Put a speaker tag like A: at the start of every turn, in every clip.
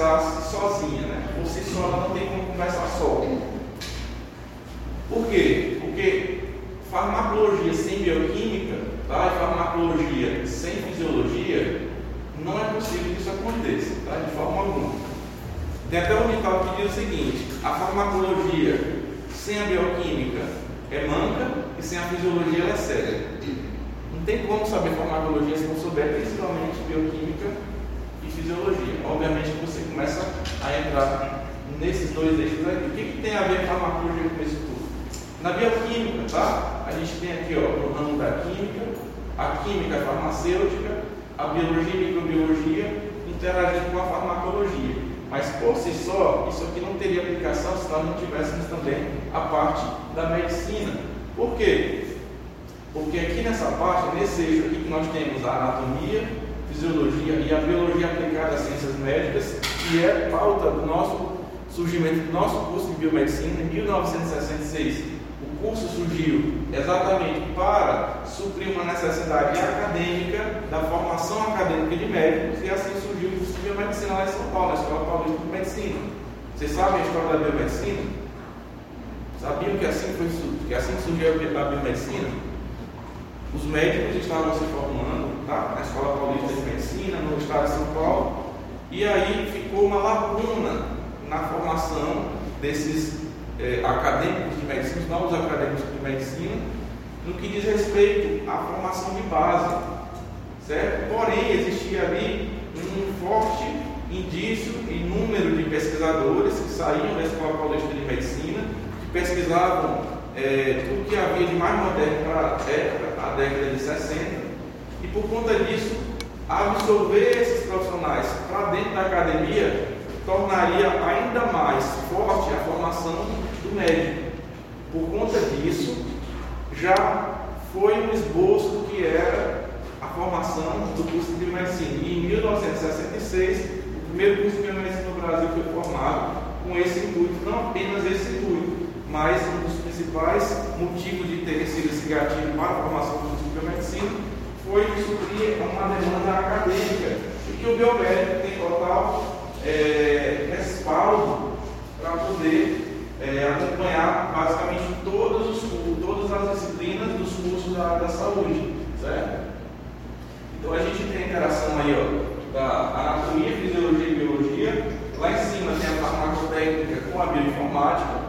A: sozinha, né? Você só ela não tem como conversar só. Por quê? Porque farmacologia sem bioquímica tá? e farmacologia sem fisiologia não é possível que isso aconteça, tá? de forma alguma. Tem até um ditado que diz o seguinte: a farmacologia sem a bioquímica é manca e sem a fisiologia ela é séria. Não tem como saber farmacologia se não souber principalmente bioquímica e fisiologia. Obviamente você começa a entrar nesses dois eixos aqui. O que, que tem a ver farmacologia com isso tudo? Na bioquímica, tá? A gente tem aqui, ó, no ramo da química, a química farmacêutica, a biologia e microbiologia interagindo com a farmacologia. Mas por si só, isso aqui não teria aplicação se nós não tivéssemos também a parte da medicina. Por quê? Porque aqui nessa parte, nesse eixo aqui que nós temos a anatomia, fisiologia e a biologia aplicada às ciências médicas, que é pauta do nosso surgimento do nosso curso de biomedicina em 1966 curso surgiu exatamente para suprir uma necessidade acadêmica da formação acadêmica de médicos e assim surgiu o curso de biomedicina lá em São Paulo, na Escola Paulista de Medicina. Vocês sabem a história da biomedicina? Sabiam que assim, foi, que assim surgiu a biomedicina? Os médicos estavam se formando tá? na Escola Paulista de Medicina, no estado de São Paulo, e aí ficou uma lacuna na formação desses é, acadêmicos de medicina, os novos acadêmicos de medicina, no que diz respeito à formação de base, certo? Porém, existia ali um forte indício e número de pesquisadores que saíam da Escola Paulista de Medicina, que pesquisavam é, tudo que havia de mais moderno para a a década de 60, e por conta disso, absorver esses profissionais para dentro da academia tornaria ainda mais forte a formação do médico. Por conta disso, já foi um esboço que era a formação do curso de biomedicina. E em 1966, o primeiro curso de biomedicina no Brasil foi formado com esse intuito, não apenas esse intuito, mas um dos principais motivos de ter sido esse gatilho para a formação do curso de biomedicina foi suprir uma demanda acadêmica e que o biomédico tem total é, respaldo para poder é, acompanhar basicamente todos os, todas as disciplinas dos cursos da, da saúde, certo? Então a gente tem a interação aí ó, da anatomia, fisiologia e biologia, lá em cima tem a farmacotécnica com a bioinformática,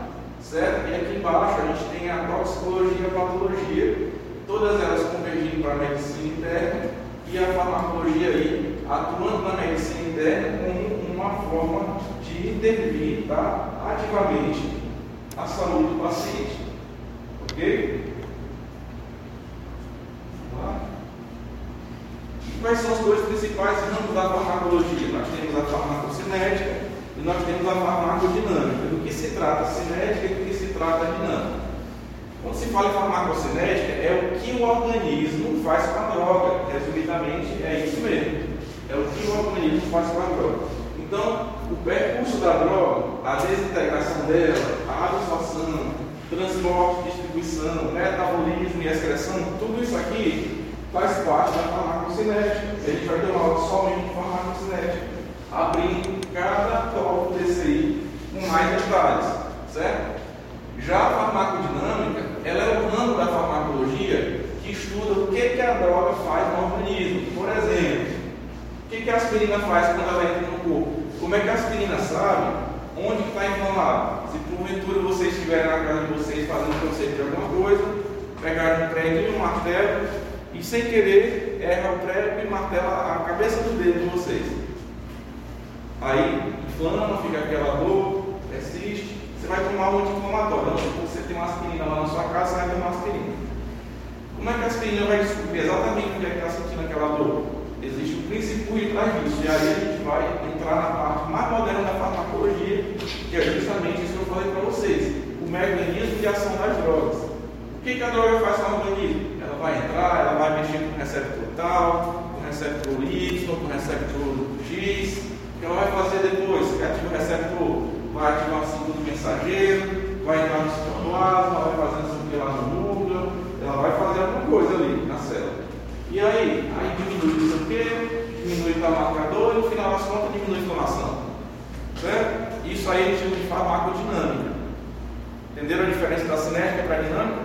A: certo? E aqui embaixo a gente tem a toxicologia e a patologia, todas elas convergindo para a medicina interna e a farmacologia aí atuando na medicina interna como uma forma de intervir tá, ativamente a saúde do paciente. Ok? E quais são os dois principais ramos da farmacologia? Nós temos a farmacocinética e nós temos a farmacodinâmica. Do que se trata cinética e do que se trata dinâmica? Quando se fala em farmacocinética, é o que o organismo faz com a droga. Resumidamente, é isso mesmo. É o que o organismo faz com a droga. Então, o percurso da droga, a desintegração dela, a absorção, transporte, distribuição, metabolismo e excreção, tudo isso aqui faz parte da farmacocinética. A gente vai ter uma aula somente farmacocinética, abrindo cada tópico desse aí com mais detalhes, certo? Já a farmacodinâmica, ela é o ramo da farmacologia que estuda o que, que a droga faz no organismo. Por exemplo, o que, que a aspirina faz quando ela entra no corpo? Como é que a aspirina sabe onde está inflamado? Se porventura vocês estiverem na casa de vocês fazendo conceito de alguma coisa, pegaram um prego e um martelo e sem querer erra o prego e martela a cabeça do dedo de vocês. Aí inflama, fica aquela dor, persiste, você vai tomar um anti-inflamatório. Uma aspirina lá na sua casa, você vai tomar aspirina. Como é que a aspirina vai descobrir exatamente onde é que está sentindo aquela dor? Existe um princípio por trás disso. E aí a gente vai entrar na parte mais moderna da farmacologia, que é justamente isso que eu falei para vocês: o mecanismo de ação das drogas. O que, que a droga faz com o organismo? Ela vai entrar, ela vai mexer com o receptor tal, com o receptor Y, com o receptor X. O que ela vai fazer depois? Ativa o receptor, vai ativar o segundo mensageiro, vai entrar no citoplasma, vai fazer isso lá no núcleo, ela vai fazer alguma coisa ali na célula. E aí? Aí diminui o quê, diminui o marcador e no final das contas diminui a inflamação. Certo? Isso aí a gente chama de farmacodinâmica. Entenderam a diferença da cinética para a dinâmica?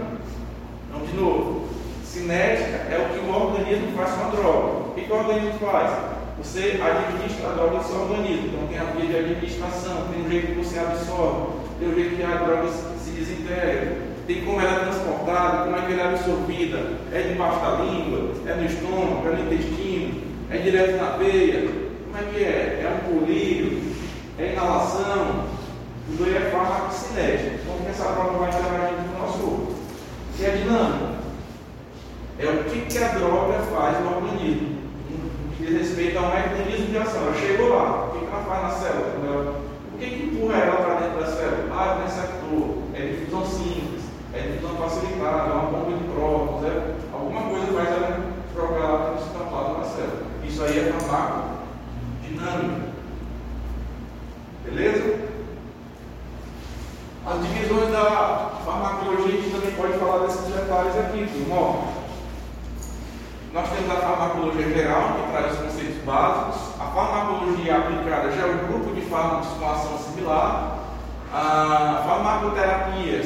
A: Então de novo, cinética é o que o organismo faz com a droga. O que, que o organismo faz? Você administra a droga no seu organismo, então tem a via de administração, tem o jeito que você absorve, o jeito que a droga se desintegra, tem como ela é transportada, como é que ela é absorvida, é debaixo da língua, é no estômago, é no intestino, é direto na veia, como é que é? É um colírio, é inalação, tudo aí é fármaco cinético. Como que essa droga vai interagir com o nosso corpo? Que é dinâmico. É o que, que a droga faz no organismo. Diz respeito ao mecanismo de ação. Ela chegou lá, o que, que ela faz na célula? O que, que empurra ela para dentro da célula? Ah, é o receptor, é difusão simples, facilitada, uma bomba de prótons, é, alguma coisa faz ela ela para estampado na célula. Isso aí é dinâmico. Beleza? As divisões da farmacologia, a gente também pode falar desses detalhes aqui, turma. Nós temos a farmacologia geral, que traz os conceitos básicos. A farmacologia aplicada já é um grupo de fármacos com ação similar. A farmacoterapia o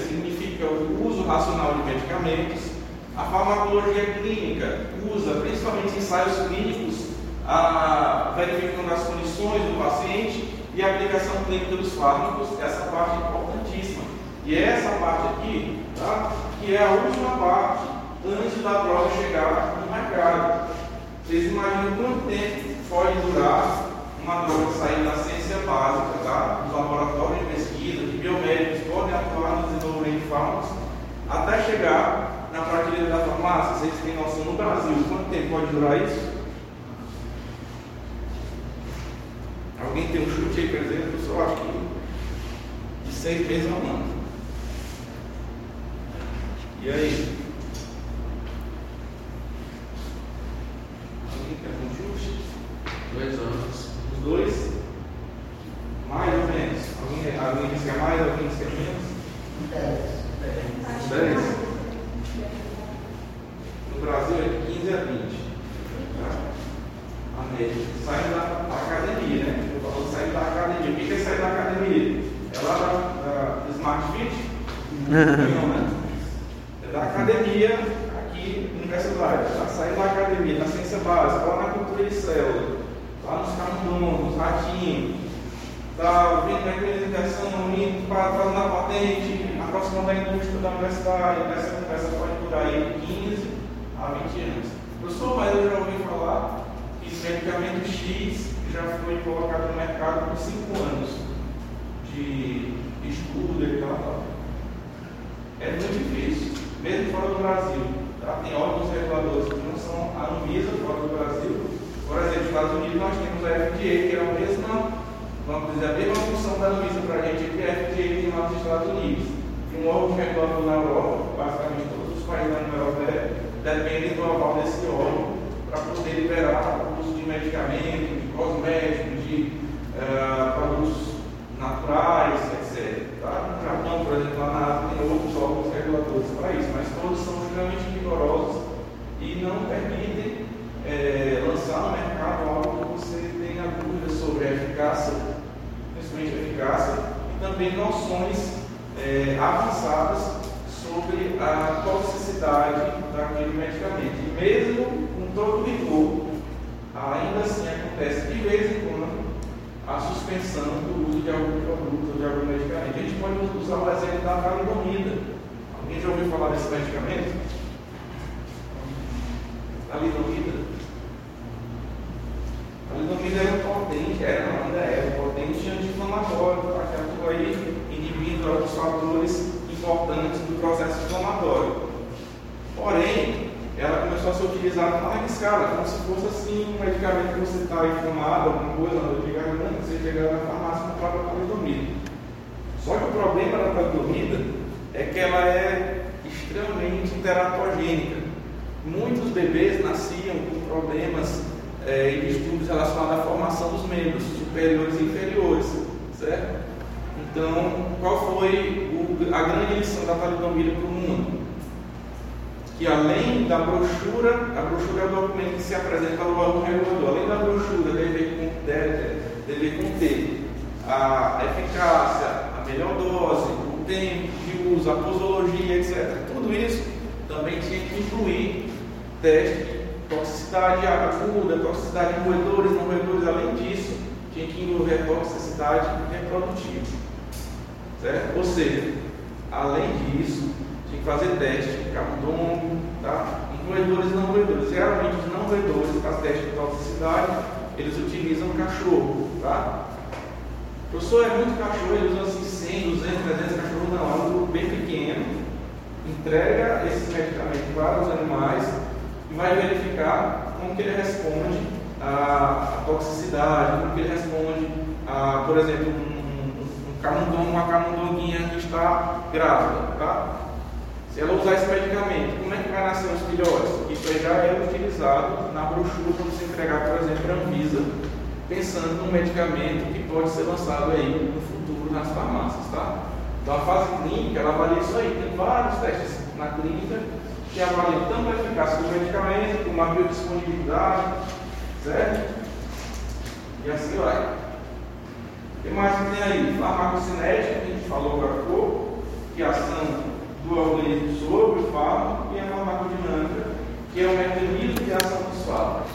A: uso racional de medicamentos. A farmacologia clínica usa principalmente ensaios clínicos, a, verificando as condições do paciente e a aplicação clínica dos fármacos, essa parte é importantíssima. E é essa parte aqui, tá, que é a última parte antes da droga chegar no mercado. Vocês imaginam quanto tempo pode durar uma droga sair da ciência básica, tá? dos laboratórios de pesquisa, de biomédicos podem atuar no desenvolvimento de fármacos, até chegar na prateleira da farmácia. Vocês têm noção no Brasil quanto tempo pode durar isso? Alguém tem um chute aí, por exemplo? Eu só acho que de seis meses a um ano. E aí? Alguém quer um chute?
B: Dois anos.
A: Os dois? Mais ou menos? Alguém, alguém diz que é mais, alguém diz que é menos? Dez? No Brasil é 15 a 20. Tá? A média. Saindo da, academia, né? Eu falo saindo da academia. O que é sair da academia? É lá da, da Smart Fit? Não, né? É da academia aqui na universidade. Está saindo da academia, da ciência básica, lá na cultura de célula, lá nos camundongos, nos ratinhos. Está vendo mecanismo indo para fazer na patente, aproximando da indústria da universidade. Essa conversa pode durar aí 15 a 20 anos. Professor, mas eu já ouvi falar que medicamento X já foi colocado no mercado por 5 anos de estudo e tal, tal. É muito difícil, mesmo fora do Brasil. Tá? Tem órgãos reguladores que não são a Anvisa fora do Brasil. Por exemplo, nos Estados Unidos nós temos a FDA, que é a mesma, vamos dizer, a mesma função da Anvisa para a gente que a FDA tem lá nos Estados Unidos. Um órgão regulador na Europa, basicamente todos os países da União Europeia dependem do aval desse órgão para poder liberar o uso de medicamentos, de cosméticos, de uh, produtos naturais, etc. Tá? No Japão, por exemplo, lá na África, tem outros órgãos reguladores para isso, mas todos são extremamente rigorosos e não permitem é, lançar no mercado algo que você tenha dúvidas sobre a eficácia, principalmente a eficácia, e também noções é, avançadas sobre a toxicidade daquele medicamento. E mesmo com todo rigor, ainda assim acontece de vez em quando a suspensão do uso de algum produto ou de algum medicamento. A gente pode usar o exemplo da talidomida. Alguém já ouviu falar desse medicamento? Talidomida? Talidomida era um potente, era, ainda é um potente anti-inflamatório, aquela aí alguns fatores importantes do processo inflamatório. Porém, ela começou a ser utilizada em larga escala, como se fosse assim um medicamento que você está inflamado, alguma coisa, uma dor de garganta, você chega na farmácia e comprar a talidomida. Só que o problema da talidomida é que ela é extremamente teratogênica. Muitos bebês nasciam com problemas é, e distúrbios relacionados à formação dos membros superiores e inferiores, certo? Então, qual foi o, a grande lição da talidomida para o mundo? Que além da brochura, a brochura é o documento que se apresenta ao órgão regulador, além da brochura deve, deve, deve conter a eficácia, a melhor dose, o tempo de uso, a posologia, etc. Tudo isso também tinha que incluir teste de toxicidade aguda, toxicidade em roedores, não roedores. Além disso, tinha que incluir toxicidade reprodutiva. Certo? Ou seja, além disso, tinha que fazer teste de camundongo, tá? em roedores e não roedores. Geralmente, os não roedores, para teste de toxicidade, eles utilizam cachorro. Tá? Professor, é muito cachorro, eles usam assim 100, 200, 300 cachorros, não, é um grupo bem pequeno, entrega esses medicamentos para os animais e vai verificar como que ele responde à, toxicidade, como que ele responde a, por exemplo, um camundongo, uma camundonguinha que está grávida, tá? Se ela usar esse medicamento, como é que vai nascer os filhotes? Isso já é utilizado na brochura para você entregar, por exemplo, a Anvisa, pensando num medicamento que pode ser lançado aí no futuro nas farmácias, tá? Então a fase clínica, ela avalia isso aí. Tem vários testes na clínica que avaliam tanto a eficácia do medicamento, como a biodisponibilidade, certo? E assim vai. O que mais que tem aí? Farmacocinética, que a gente falou agora há pouco, que é a ação do organismo sobre o fármaco, e a farmacodinâmica, que é o mecanismo de ação dos fármacos.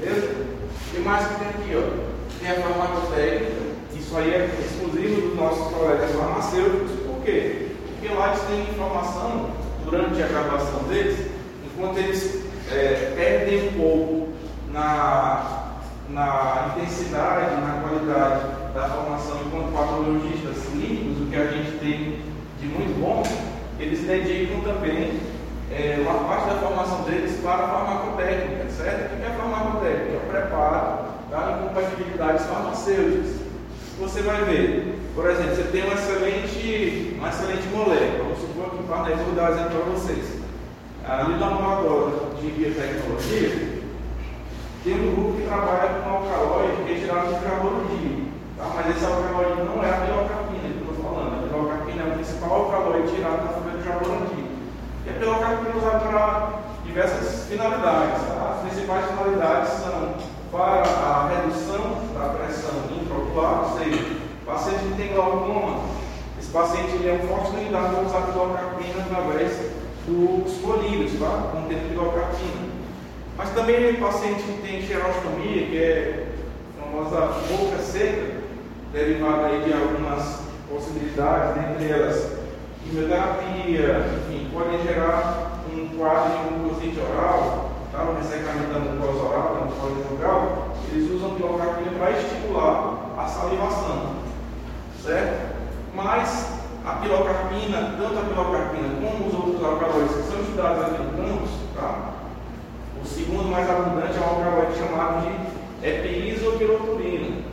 A: Beleza? O que mais que tem aqui? Ó? Tem a farmacotécnica, isso aí é exclusivo dos nossos colegas farmacêuticos, por quê? Porque lá eles têm informação durante a graduação deles, enquanto eles é, perdem um pouco na, na intensidade, na qualidade da formação enquanto patologistas clínicos, o que a gente tem de muito bom, eles dedicam também é, uma parte da formação deles para a farmacotécnica, certo? O que é farmacotécnica? É o preparo da incompatibilidades farmacêuticas. Você vai ver, por exemplo, você tem uma excelente, uma excelente molécula, vamos supor que para eu vou exemplo para vocês. Ali na agora de biotecnologia, tem um grupo que trabalha com alcaloide que é tirado de carbono tá? mas esse alcaloide não é a pilocarpina que eu estou falando. A pilocarpina é o principal alcaloide tirado da folha de carbono e a pilocarpina é usada para diversas finalidades. Tá? As principais finalidades são para a redução da pressão intraocular, ou seja, o paciente que tem glaucoma, esse paciente ele é um forte candidato a usar pilocarpina através dos colírios, tá? contendo pilocarpina. Mas também o paciente que tem xerostomia, que é a famosa boca seca, derivada aí de algumas possibilidades, dentre elas quimioterapia, enfim, podem gerar um quadro de mucosite oral, tá? um ressecamento da mucosa oral, da mucosa bucal, eles usam pilocarpina para estimular a salivação, certo? Mas a pilocarpina, tanto a pilocarpina como os outros alcaloides que são estudados aqui no campus, tá? O segundo mais abundante é um alcaloide chamado de epiisopiloturina.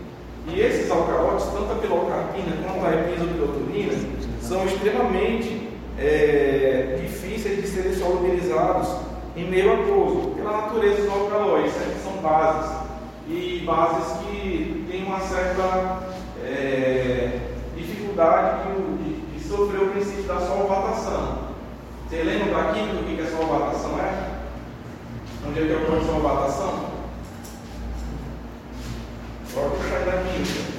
A: E esses alcaloides, tanto a pilocarpina quanto a epiisopiloturina, são extremamente é, difíceis de serem solubilizados em meio aquoso, pela natureza dos alcaloides, né, que são bases, e bases que têm uma certa é, dificuldade de, de, de, sofrer o princípio da solvatação. Você lembra da química o que a solvatação é? Onde é que ocorre a solvatação? Agora puxar da química.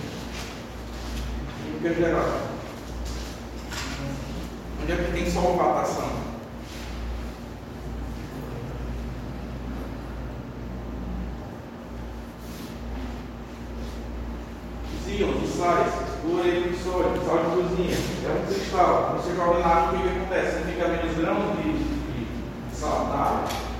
A: Geral. Onde é que tem solvatação? Os íons, os sais, cloreto de sódio, sal de cozinha, é um cristal. Você joga na água, o que acontece? Você fica vendo os grãos de, de, de sal na água?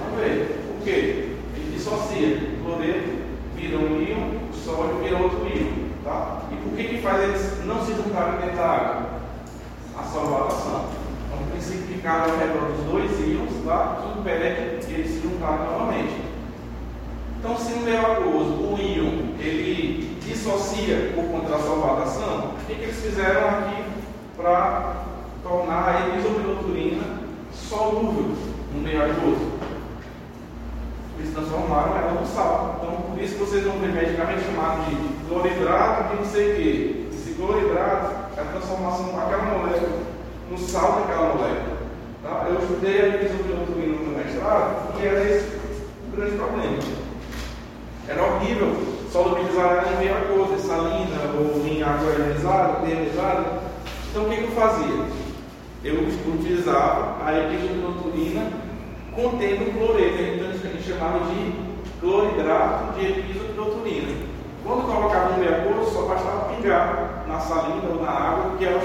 A: Não vê. Por quê? Ele dissocia. O cloreto vira um íon, o sódio vira outro íon. Tá? E por que, que faz eles não se juntarem dentro da água? a salvação. É um princípio que cabe ao dos dois íons, tá? que impede que eles se juntarem novamente. Então, se no meio aquoso o íon ele dissocia por conta da solvatação, o que, que eles fizeram aqui para tornar a isopiloturina solúvel no meio aquoso? Eles transformaram ela no sal. Então, por isso vocês vão ver medicamento chamado de cloridrato de não sei o quê. Esse cloridrato é a transformação daquela molécula no sal daquela molécula. Tá? Eu estudei a isopiloturina no mestrado e era esse o grande problema. Era horrível solubilizar ela em meio aquosa, salina ou em água ionizada, deionizada. Então o que, que eu fazia? eu utilizava a epizocloturina contendo cloreto, então chamava de cloridrato de epizocloturina. Quando colocava no meia só bastava pingar na salina ou na água que ela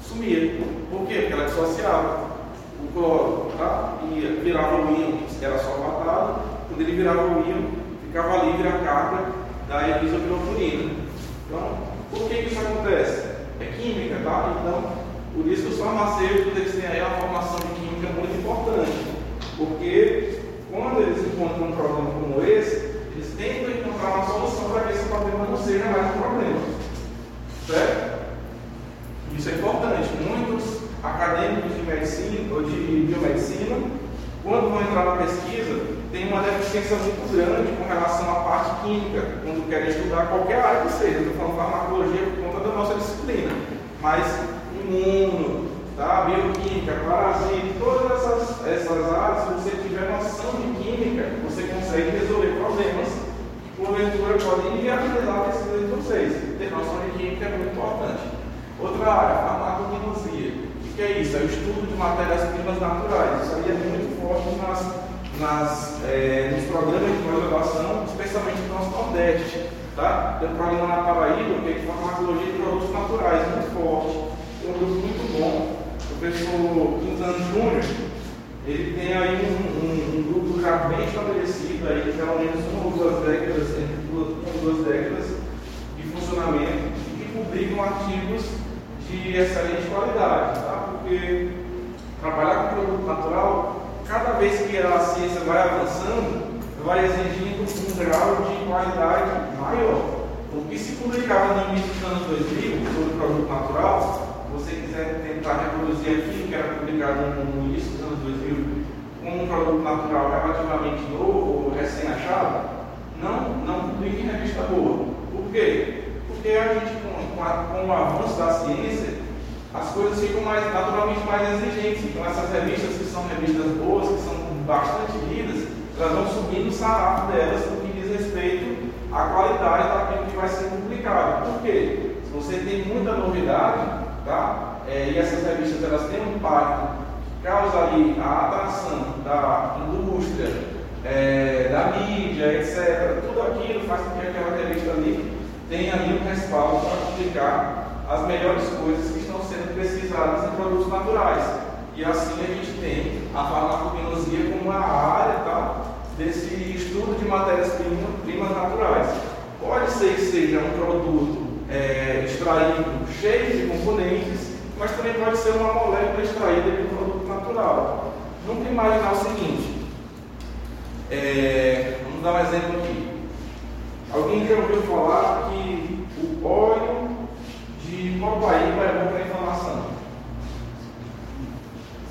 A: sumia. Por quê? Porque ela dissociava o cloro, tá? E virava o íon, era só batado, quando ele virava o íon, ficava livre a carga da epizocloturina. Então, por que, isso acontece? É química, tá? Então, por isso que os farmacêuticos eles têm aí uma formação de química muito importante. Porque quando eles encontram um problema como esse, eles tentam encontrar uma solução para que esse problema não seja mais um problema. Certo? Isso é importante. Muitos acadêmicos de medicina ou de biomedicina, quando vão entrar na pesquisa, têm uma deficiência muito grande com relação à parte química, quando querem estudar qualquer área que seja. Estou falando farmacologia por conta da nossa disciplina. Mas imuno, tá? bioquímica, parasita, todas essas, essas áreas, se você tiver noção de química, você consegue resolver problemas que porventura podem inviabilizar a pesquisa de vocês. Ter noção de química é muito importante. Outra área, farmacognosia. O que é isso? É o estudo de matérias-primas naturais. Isso aí é muito forte nas, nas, é, nos programas de pós-graduação, especialmente no nosso Nordeste. Tá? Tem um programa na Paraíba que é de farmacologia de produtos naturais, muito forte um grupo muito bom. O professor Quintana Júnior, ele tem aí um, um, um, grupo já bem estabelecido, aí, pelo menos uma ou duas décadas, entre duas, uma ou duas décadas de funcionamento, e que publicam artigos de excelente qualidade, tá? porque trabalhar com produto natural, cada vez que a ciência vai avançando, vai exigindo um grau de qualidade maior. O que se publicava no início dos anos 2000 sobre produto natural tentar reproduzir aquilo que era publicado no início dos anos 2000 como um produto natural relativamente novo recém-achado, não, não publique em revista boa. Por quê? Porque a gente, com, com, a, com o avanço da ciência, as coisas ficam mais, naturalmente mais exigentes. Então, essas revistas que são revistas boas, que são bastante lidas, elas vão subindo o sarrafo delas no que diz respeito à qualidade daquilo que vai ser publicado. Por quê? Se você tem muita novidade, Tá? É, e essas revistas elas têm um impacto, causa ali a atração da indústria, é, da mídia, etc. Tudo aquilo faz com que aquela revista ali tenha ali um respaldo para publicar as melhores coisas que estão sendo pesquisadas em produtos naturais. E assim a gente tem a farmacognosia como uma área tá, desse estudo de matérias-primas naturais. Pode ser que seja um produto é, extraído cheio de componentes, mas também pode ser uma molécula extraída de um produto natural. Nunca imaginar o seguinte, é, vamos dar um exemplo aqui. Alguém já ouviu falar que o óleo de copaíba é bom para inflamação?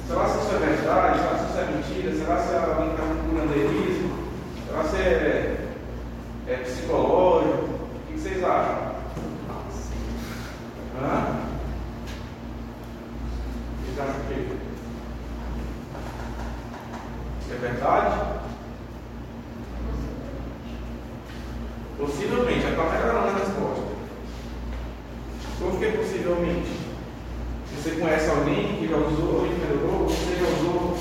A: Será se isso é verdade? Será se isso é mentira? Será se é um curanderismo? Será se é, é psicológico? O que vocês acham? Hã? Vocês acham que é verdade? Possivelmente, já está melhorando a resposta. Por que possivelmente? Você conhece alguém que já usou e melhorou? Você já usou?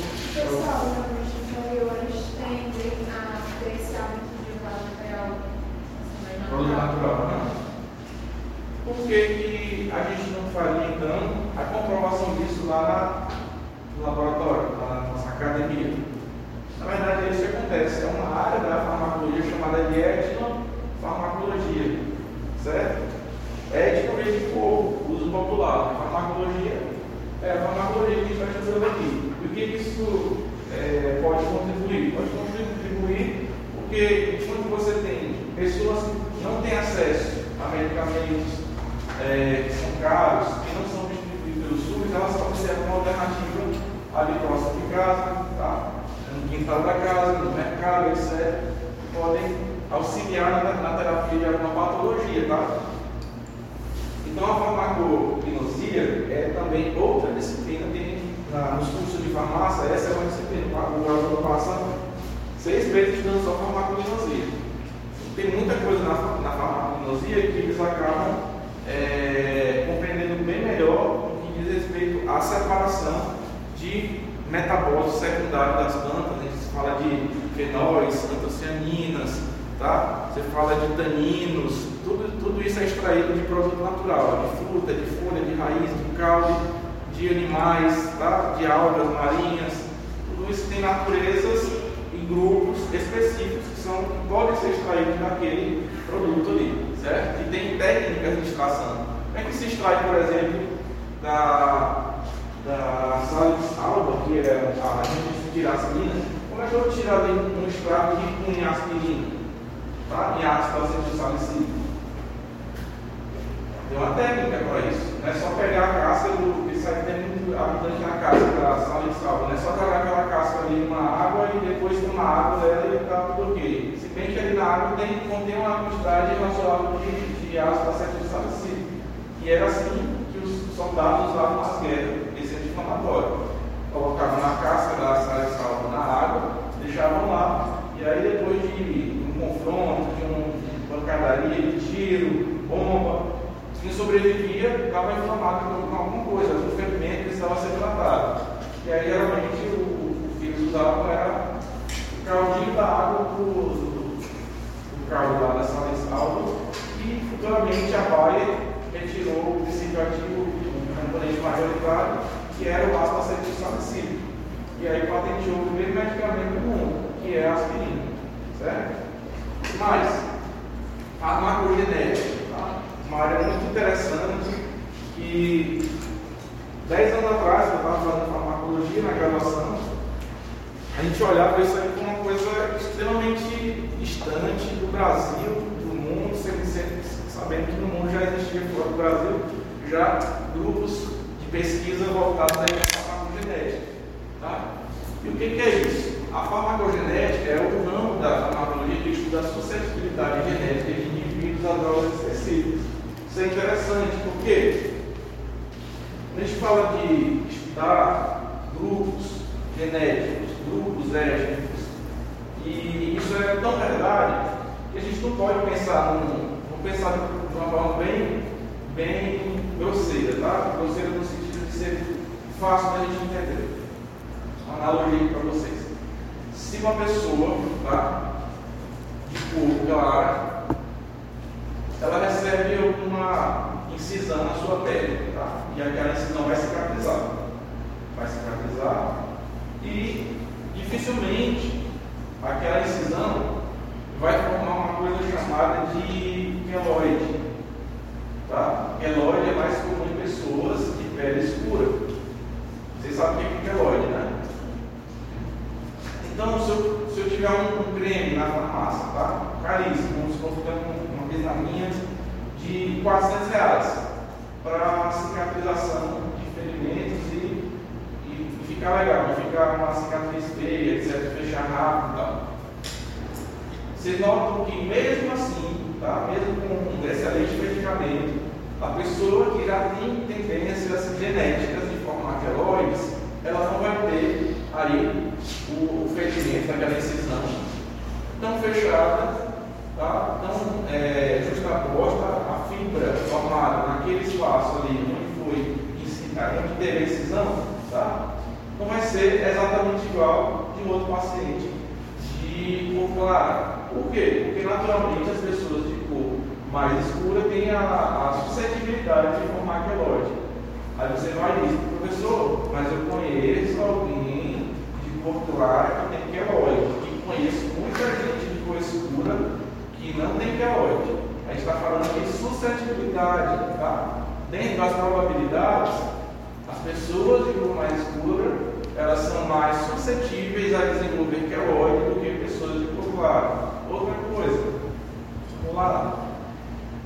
A: Já grupos de pesquisa voltados aí para a farmacogenética. Tá? E o que, que é isso? A farmacogenética é o ramo da farmacologia que estuda a suscetibilidade genética de indivíduos a drogas específicas. Isso é interessante, porque quando a gente fala de estudar grupos genéticos, grupos étnicos, e isso é tão verdade que a gente não pode pensar num. Pensar de uma forma bem, bem grosseira, tá? Grosseira no sentido de ser fácil da gente entender. Analogia para vocês. Se uma pessoa, tá? De cor clara, ela recebe uma incisão na sua pele, tá? E aquela incisão vai cicatrizar. Vai cicatrizar e dificilmente aquela incisão vai formar uma coisa chamada de queloide. Tá? Queloide é mais comum em pessoas de pele escura. Vocês sabem o que é queloide, né? Então, se eu, se eu tiver um, um creme na farmácia, tá? Caríssimo, vamos supor uma vitamina de 400 reais para cicatrização de ferimentos e, e, ficar legal, ficar uma cicatriz feia, etc., fechar rápido e tal. Vocês notam que mesmo assim, tá? mesmo com excelente medicamento, a pessoa que já tem tendências genéticas de formar queloides, ela não vai ter aí o, o ferimento daquela incisão tão fechada, tá? tão é, justaposta a fibra formada naquele espaço ali onde foi onde teve a incisão, tá? não vai ser exatamente igual de um outro paciente de cor clara. Por quê? Porque naturalmente as pessoas de cor mais escura têm a, a suscetibilidade de formar queloide. Aí você vai dizer, professor, mas eu conheço alguém de cor clara que tem queloide, e conheço muita gente de cor escura que não tem queloide. A gente está falando de suscetibilidade, tá? Dentro das probabilidades, as pessoas de cor mais escura, elas são mais suscetíveis a desenvolver queloide do que pessoas de cor clara. Coisa, vamos lá.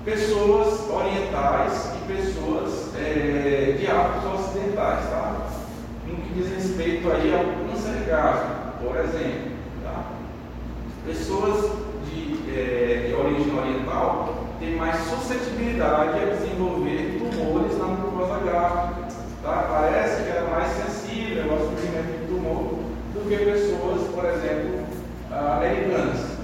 A: Pessoas orientais e pessoas é, de hábitos ocidentais, tá? No que diz respeito aí ao câncer gástrico, por exemplo, tá? Pessoas é, de origem oriental tem mais suscetibilidade a desenvolver tumores na mucosa gástrica. Tá? Parece que é mais sensível ao surgimento de tumor do que pessoas, por exemplo, americanas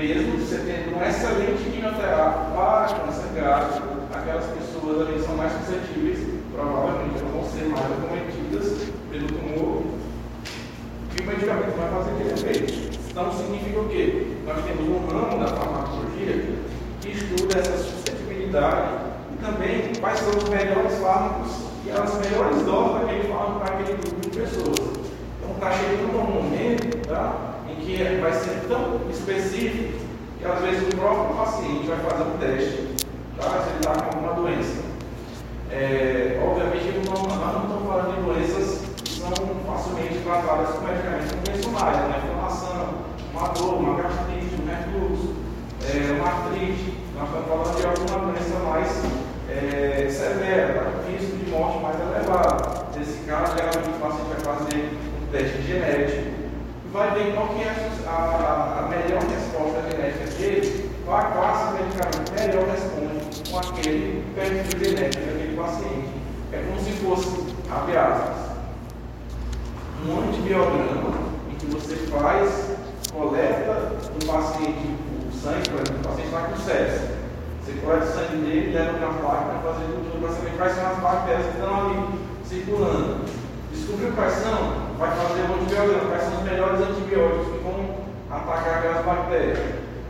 A: mesmo você tendo um excelente quimioterápica para câncer gástrico, aquelas pessoas ali são mais suscetíveis, provavelmente vão ser mais acometidas pelo tumor. E o medicamento vai fazer esse efeito. Então significa o quê? Nós temos um ramo da farmacologia que estuda essa suscetibilidade e também quais são os melhores fármacos e as melhores doses daquele fármaco para aquele grupo de pessoas. Então está chegando um momento, tá? Que vai ser tão específico que às vezes o próprio paciente vai fazer um teste tá, se ele está com alguma doença. É, obviamente, nós não estamos falando de doenças que são facilmente tratadas com medicamentos convencionais, né? inflamação, uma dor, uma gastrite, um refluxo, é, uma artrite. Nós estamos falando de alguma doença mais é, severa, tá? com risco de morte mais elevado. Nesse caso, geralmente o paciente vai fazer um teste genético vai ver qual que é a, a melhor resposta genética dele, qual a classe de medicamento melhor responde com aquele perfil genético daquele paciente. É como se fosse, abre aspas, um antibiograma em que você faz, coleta do paciente o sangue, por exemplo, o paciente está com sepsis. Você coleta o sangue dele, leva para a máquina para fazer tudo para saber quais são as bactérias que estão ali circulando. Descobriu quais são? Vai fazer o antibiograma, quais são os melhores antibióticos que vão atacar aquelas bactérias.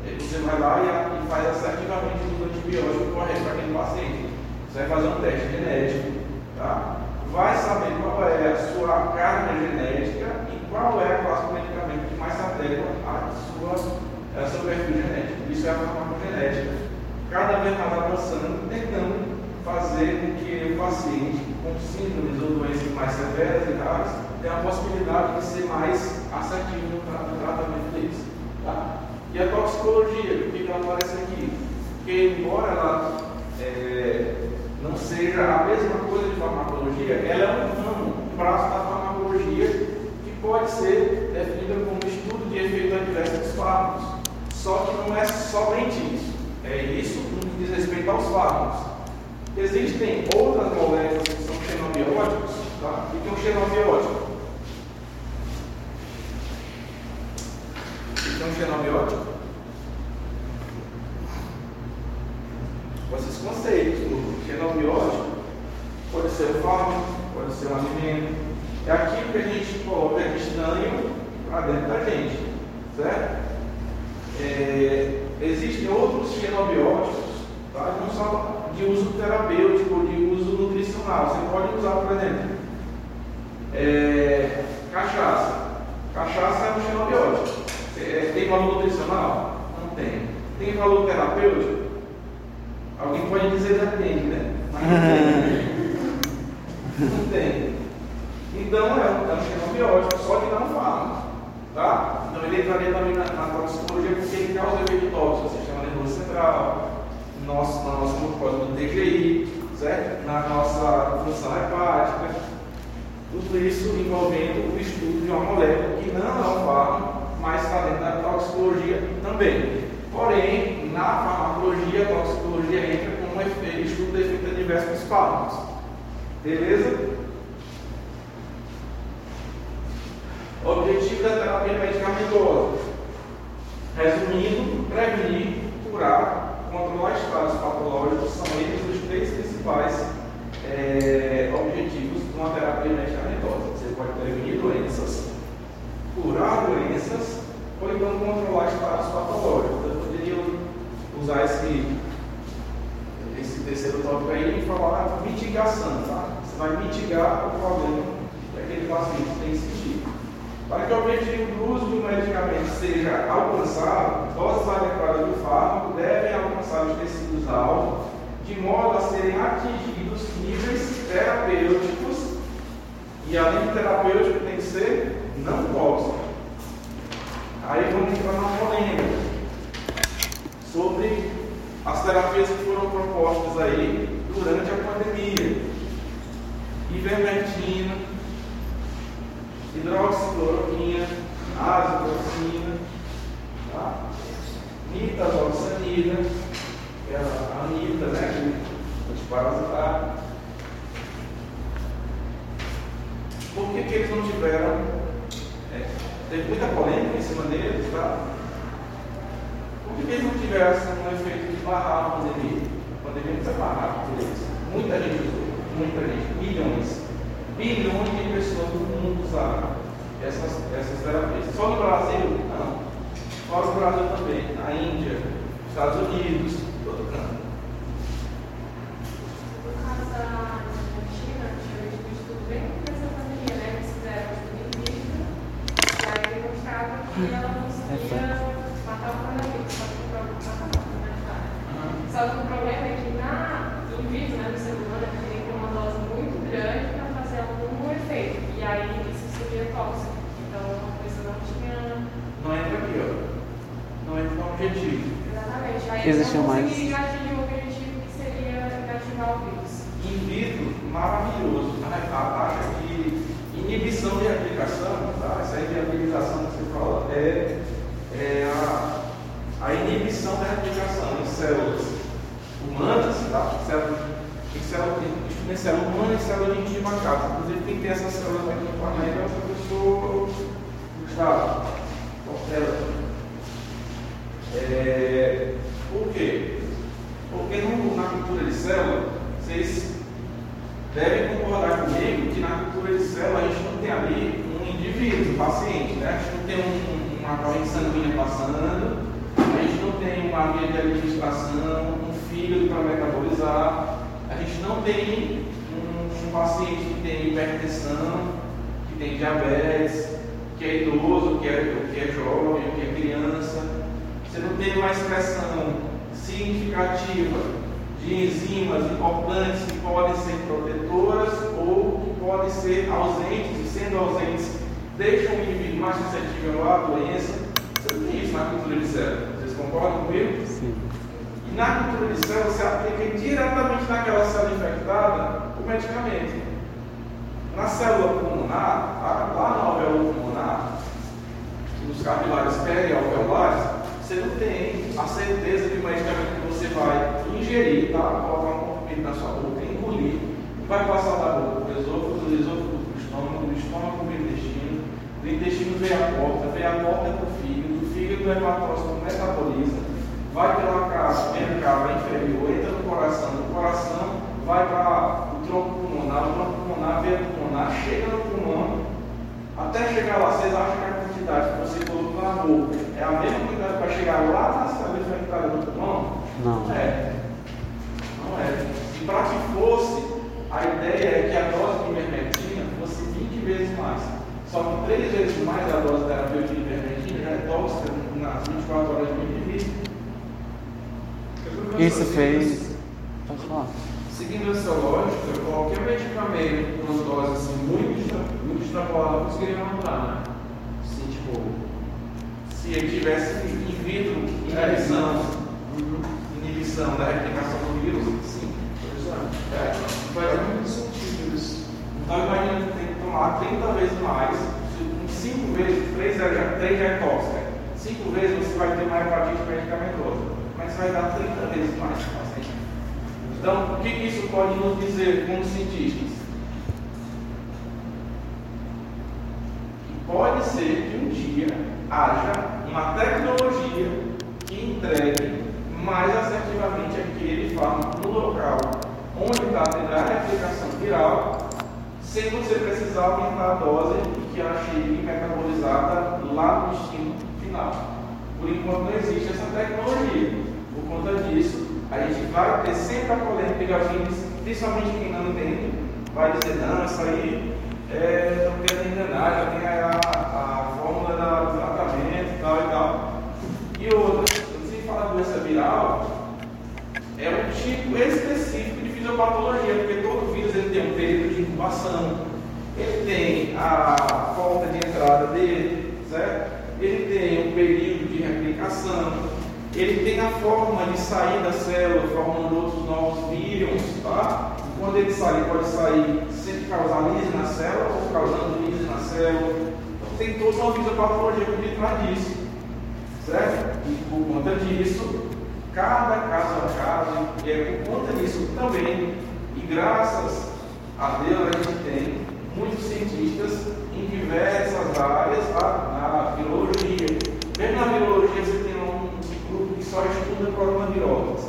A: E você vai lá e, faz assertivamente o antibiótico correto para aquele paciente. Você vai fazer um teste genético, tá? vai saber qual é a sua carga genética e qual é a classe de medicamento que mais se adequa à sua, ao seu perfil genético. Isso é a farmacogenética. Cada vez mais avançando, tentando fazer com que o paciente com síndromes ou doenças mais severas e raras tenha a possibilidade de ser mais assertivo no, tra no tratamento deles. Tá? E a toxicologia, o que ela aparece aqui? Porque embora ela é, não seja a mesma coisa de farmacologia, ela é um ramo, um braço da farmacologia que pode ser definida como estudo de efeito adverso dos fármacos. Só que não é somente isso. É isso no que diz respeito aos fármacos. Existem outras moléculas que são xenobióticos. Tá? O que é um xenobiótico? O que é um xenobiótico? esses conceitos. O xenobiótico pode ser um fármaco, pode ser um alimento. É aquilo que a gente coloca estranho para dentro da gente. Certo? É, existem outros xenobióticos, tá? não só de uso terapêutico, de uso nutricional. Você pode usar, por exemplo, é, cachaça. Cachaça é um xenobiótico. É, tem valor nutricional? Não tem. Tem valor terapêutico? Alguém pode dizer depende, né? Mas não tem. não tem. Então é um, é um xenobiótico, só que não fala. Tá? Então ele entraria também na, na toxicologia porque ele causa efeito tóxico no sistema nervoso central, nosso, na nossa mucosa do TGI, certo? na nossa função hepática. Tudo isso envolvendo o estudo de uma molécula que não é um fármaco, mas está dentro da toxicologia também. Porém, na farmacologia, a toxicologia entra como estudo de efeito adverso dos fármacos. Beleza? Objetivo da terapia medicamentosa. Resumindo, prevenir, curar, controlar estados patológicos são eles os três principais é, objetivos de uma terapia medicamentosa. Você pode prevenir doenças, curar doenças ou então controlar estados patológicos. Eu poderia usar esse, esse terceiro tópico aí e falar mitigação, tá? Você vai mitigar o problema daquele paciente tem sentido. Para que o objetivo do uso do medicamento seja alcançado, doses adequadas do fármaco devem alcançar os tecidos alvos de modo a serem atingidos níveis terapêuticos e além de terapêutico tem que ser não tóxico. Aí vamos entrar na polêmica sobre as terapias que foram propostas aí durante a pandemia. Ivermectina, hidroxicloroquina, azitromicina, tá? nitazoxanida, que é a anita, né, antiparasitária. Por que, que eles não tiveram Teve muita polêmica em cima deles, tá? Por que eles não tivessem um efeito de barrar a pandemia? A pandemia não precisa barrar por eles. Muita gente usou, muita gente, milhões, bilhões de pessoas no mundo usaram essas, essas terapias. Só no Brasil, não. fora do Brasil também, na Índia, Estados Unidos, todo canto.
B: No caso da Argentina, tinha visto um estudo bem dessa pandemia, né? Que fizeram um estudo indígena, e aí demonstrava que ela conseguia matar o coronavírus, só que o problema matava, né? Só que o problema é que na, in vitro, né, no ser humano, tem que ter uma dose muito grande para fazer algum efeito. E aí isso seria tóxico. Então a pessoa não tinha.
A: Não entra aqui, ó. Não entra no objetivo.
B: Exatamente. Aí
C: Existiu
B: não
C: mais.
B: conseguiria atingir o objetivo que seria ativar o vírus.
A: In vitro, maravilhoso. A a taxa de inibição de replicação, tá? essa você fala, é, é a, a inibição da replicação em células humanas, tá? Em células, em célula humana e célula de macaco. Inclusive, quem tem essas células aqui no planeta é o professor Gustavo Portela. É, por quê? Porque no- na cultura de célula, vocês devem concordar comigo que na cultura de célula a gente não tem ali indivíduo, paciente, né? A gente não tem um- uma corrente sanguínea passando, a gente não tem uma via de administração, um fígado para metabolizar, a gente não tem um, um paciente que tem hipertensão, que tem diabetes, que é idoso, que é, que é jovem, que é criança. Você não tem uma expressão significativa de enzimas importantes que podem ser protetoras ou que podem ser ausentes, e sendo ausentes, deixam o indivíduo mais suscetível à doença. Você não tem isso na cultura de célula. Vocês concordam comigo?
C: Sim.
A: E na cultura de célula, você aplica diretamente naquela célula infectada o medicamento. Na célula pulmonar, lá na alvéola pulmonar, nos capilares perialveolares, você não tem a certeza o medicamento que você vai ingerir, tá? colocar um comprimido na sua boca, engolir, vai passar da boca para o esôfago, do esôfago para o estômago, do estômago para o do intestino vem a porta, vem a porta para o fígado, do fígado metaboliza, vai pela casa, vem a cabra inferior, entra no coração, do coração vai para o tronco pulmonar, o tronco pulmonar vem pulmonar, chega no pulmão, até chegar lá, vocês acham que a quantidade que você colocou na boca é a mesma quantidade para chegar lá na célula infectada do pulmão?
C: Não.
A: é. Não é. E para que fosse, a ideia é que a dose de ivermectina fosse 20 vezes mais. Só que 3 vezes mais a dose terapêutica de ivermectina já é tóxica nas 24 horas do indivíduo.
C: Isso fez. Pode falar.
D: Seguindo essa lógica, qualquer medicamento com uma dose assim, muito, muito extrapolada conseguiria matar, né? Assim, tipo.
A: Se ele tivesse in vitro inibição, inibição da replicação do vírus, sim.
D: É.
A: É.
D: Faz muito sentido isso.
A: Então imagina que tem tomar 30 vezes mais, se 5 vezes, 3 já, 3 já é tóxica. 5 vezes você vai ter uma hepatite medicamentosa, mas vai dar 30 vezes mais para o paciente. Então, o que, isso pode nos dizer como cientistas? Pode ser que um dia haja uma tecnologia que entregue mais assertivamente aquele fármaco no local onde está tendo a replicação viral, sem você precisar aumentar a dose que ela chegue metabolizada lá no destino final. Por enquanto não existe essa tecnologia. Por conta disso, a gente vai ter sempre a polêmica vindo, principalmente quem não entende, vai dizer, não, isso aí é, estão querendo enganar, já tem a, a fórmula da- do tratamento e tal e tal. E outra, quando se fala doença viral, é um tipo específico de fisiopatologia, porque todo vírus ele tem um período ele tem a porta de entrada dele, certo? Ele tem um período de replicação, ele tem a forma de sair da célula, formando outros novos vírus, tá? Quando ele sai, ele pode sair sem causar lise na célula ou causando lise na célula. Então tem toda uma fisiopatologia por detrás disso, certo? E por conta disso, cada caso a caso, e é por conta disso também, e graças a Deus a gente tem muitos cientistas em diversas áreas, tá? na virologia. Mesmo na virologia você tem um grupo que só estuda coronaviroses,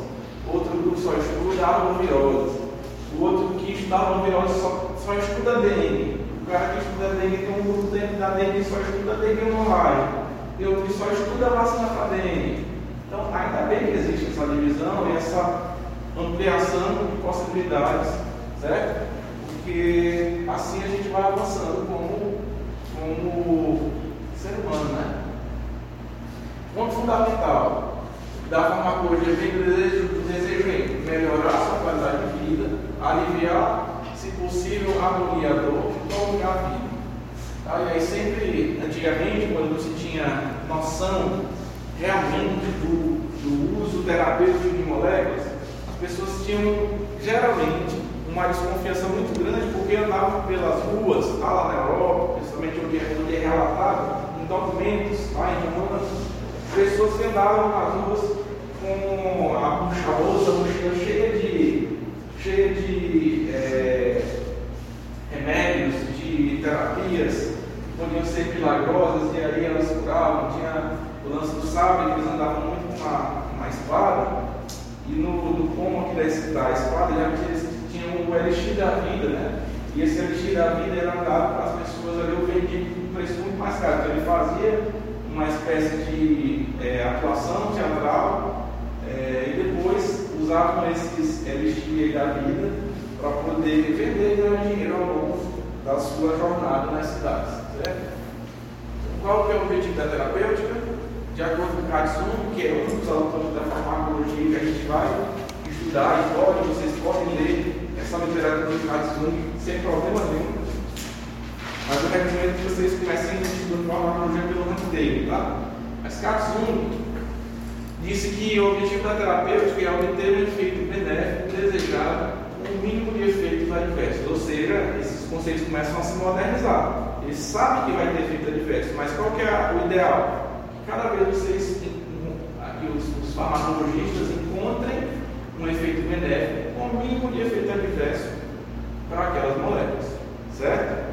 A: outro grupo só estuda arboviroses, o outro que estuda arbovirose só, só estuda dengue, o cara que estuda dengue tem um grupo dentro da dengue que só estuda dengue hemorrágica. tem outro que só estuda a vacina para dengue. Então, ainda bem que existe essa divisão e essa ampliação de possibilidades, certo? Porque assim a gente vai avançando como, como ser humano, né? Ponto fundamental da farmacologia vem do desejo, em melhorar a sua qualidade de vida, aliviar, se possível, a agonia, a dor prolongar a vida. Tá? E aí sempre, antigamente, quando você tinha noção realmente do, do uso terapêutico de moléculas, as pessoas tinham geralmente uma desconfiança muito grande porque andavam pelas ruas, lá na Europa, principalmente onde é, onde é relatado em documentos, lá em Romanos, pessoas que andavam nas ruas com a bolsa, a mochila cheia de, cheia de é, remédios, de terapias que podiam ser milagrosas, e aí elas curavam, tinha o lance do sábio, eles andavam muito com uma, espada, e no, no pomo aqui da, da espada já eles tinham o elixir da vida, né? E esse elixir da vida era dado para as pessoas ali, eu vendi por um preço muito mais caro. Então ele fazia uma espécie de é, atuação teatral é, e depois usavam esses elixir da vida para poder vender e ganhar dinheiro ao longo da sua jornada nas cidades. Certo? Qual que é o objetivo da terapêutica? De acordo com o Katsum, que é um dos autores da farmacologia que a gente vai estudar e pode, vocês podem ler essa literatura do Katsum sem problema nenhum. Mas eu recomendo que vocês comecem a estudar farmacologia pelo nome dele, tá? Mas Katsum disse que o objetivo da terapêutica é obter um efeito benéfico desejado com o mínimo de efeitos adversos. Ou seja, esses conceitos começam a se modernizar. Eles sabem que vai ter efeitos adversos, mas qual que é o ideal? cada vez vocês, aqui os, os farmacologistas, encontrem um efeito benéfico o mínimo de efeito adverso para aquelas moléculas, certo?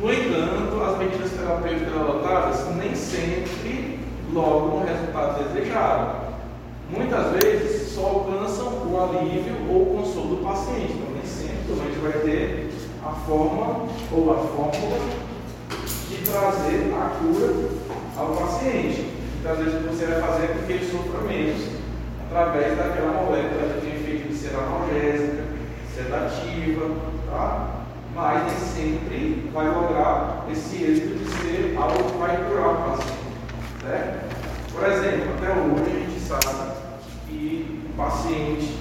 A: No entanto, as medidas terapêuticas adotadas nem sempre logram o resultado desejado. Muitas vezes só alcançam o alívio ou o consolo do paciente. Então, nem sempre a gente vai ter a forma ou a fórmula de trazer a cura ao paciente. Muitas vezes você vai fazer com que ele sofra menos através daquela molécula que tem efeito de ser analgésica, sedativa, tá? mas nem sempre vai lograr esse êxito de ser algo que vai curar o paciente. Certo? Por exemplo, até hoje a gente sabe que o paciente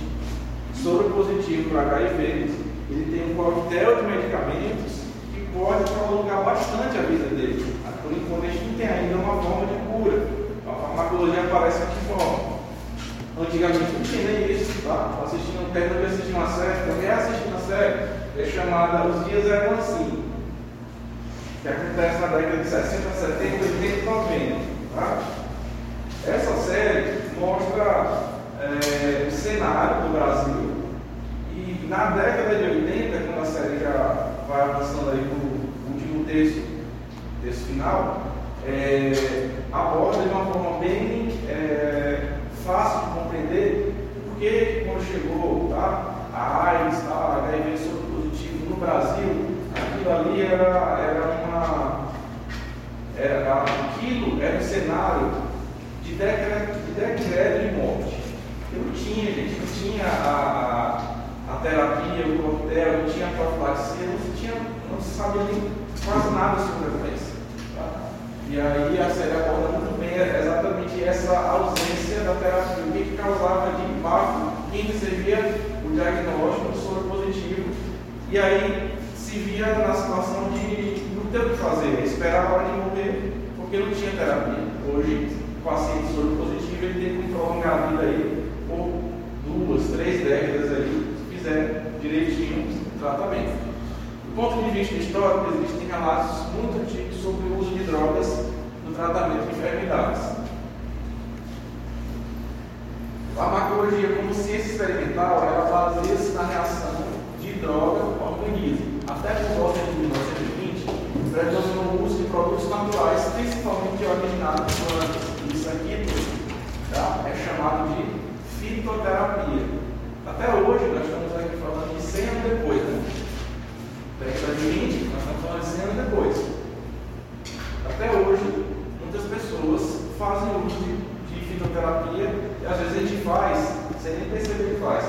A: soro positivo para HIV, ele tem um coquetel de medicamentos que pode prolongar bastante a vida dele. Por enquanto a gente não tem ainda uma forma de cura. A farmacologia aparece de forma? Antigamente não tinha nem isso, tá? Assistindo um termo de assistir uma série, também assistindo uma série, é chamada Os Dias Eram Assim, que acontece na década de 60, 70, 80 e 90. Tá? Essa série mostra é, o cenário do Brasil e na década de 80, quando a série já vai avançando aí para o último texto, texto final, é, aborda de uma forma bem é, fácil de compreender porque quando chegou tá, a AIDS, tá, a HIV soro positivo no Brasil, aquilo ali era, era uma. Era, aquilo era um cenário de decreto de, decreto de morte. Eu não tinha, gente, não tinha a, a terapia, o coquetel, não tinha a profilaxia, não tinha, não se sabia nem quase nada sobre a doença. E aí a série aborda muito bem exatamente essa ausência da terapia, o que causava de impacto quem recebia o diagnóstico do soro positivo. E aí se via na situação de não ter o que fazer, esperar a hora de morrer, porque não tinha terapia. Hoje, o paciente soro positivo ele tem que prolongar a vida aí por duas, três décadas aí, se fizer direitinho o tratamento. Do ponto de vista histórico, existem relatos muito antigos sobre o uso de drogas no tratamento de enfermidades. A farmacologia, como ciência experimental, ela baseia-se na reação de droga ao organismo. Até por volta de 1920, predominou o uso de produtos naturais, principalmente originados de plantas. Isso aqui tá? é chamado de fitoterapia. Até hoje, nós estamos aqui falando de 100 anos depois, Daqui de 20, nós estamos falando de 100 anos depois. Até hoje, muitas pessoas fazem uso de, de fitoterapia e às vezes a gente faz sem nem perceber que faz.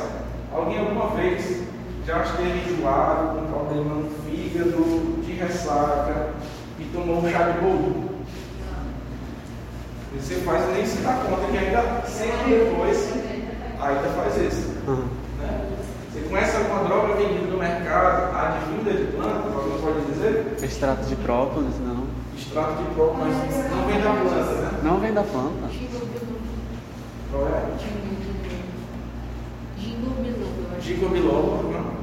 A: Alguém alguma vez já esteve enjoado, com problema no fígado, de ressaca e tomou um chá de bolo. Você faz nem se dá conta que ainda sempre depois ainda faz isso. Uhum. Você conhece alguma droga vendida no mercado, advinda de planta, alguém pode dizer?
C: Extrato de própolis, não.
A: Extrato de própolis, mas não vem da planta, né?
C: Não vem da planta.
A: Qual é?
E: Jingle biloba, eu acho.
A: Ginkgo biloba, não?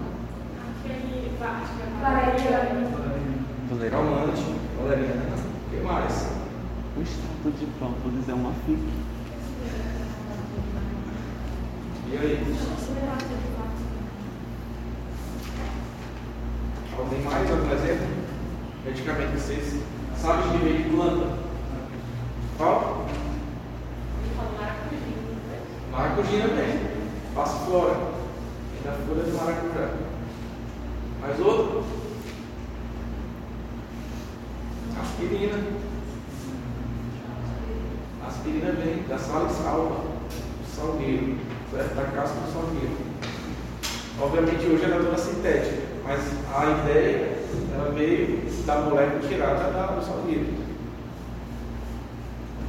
A: Calmante, valeriana. O que mais?
C: O extrato de própolis é uma fique.
A: E aí? Alguém mais? Algum exemplo? Medicamento que vocês sabem que veio de planta? Qual? Maracujina bem. Passiflora. Vem da folha de maracujá. Mais outro? Aspirina. Aspirina vem da sal e salva. Salgueiro. Certo? Da casca do salgueiro. Obviamente hoje ela é toda sintética, mas a ideia ela veio da molécula tirada da, do salgueiro.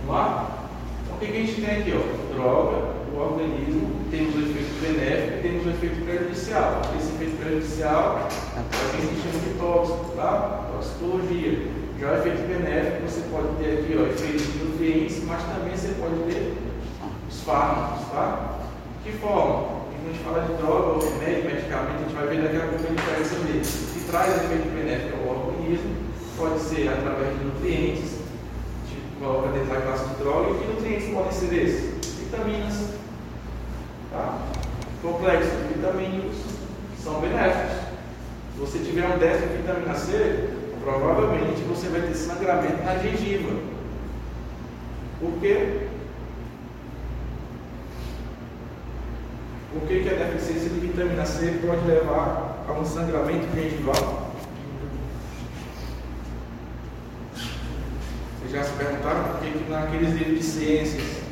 A: Vamos lá? Então o que a gente tem aqui? Ó? Droga, o organismo, temos o efeito benéfico e temos o efeito prejudicial. Esse efeito prejudicial é o que a gente chama de tóxico, tá? Toxicologia. Já o efeito benéfico você pode ter aqui, ó, efeitos de nutrientes, mas também você pode ter os fármacos, tá? De que forma? Quando a gente fala de droga, ou remédio, medicamento, a gente vai ver daqui a pouco a diferença deles. Traz efeito benéfico ao organismo pode ser através de nutrientes, tipo, coloca dentro da classe de droga, e que nutrientes podem ser esses? Vitaminas, tá? Complexos vitamínicos são benéficos. Se você tiver um déficit de vitamina C, provavelmente você vai ter sangramento na gengiva. Por quê? Por que, que a deficiência de vitamina C pode levar a um sangramento gengival? Vocês já se perguntaram por que, que naqueles livros de ciências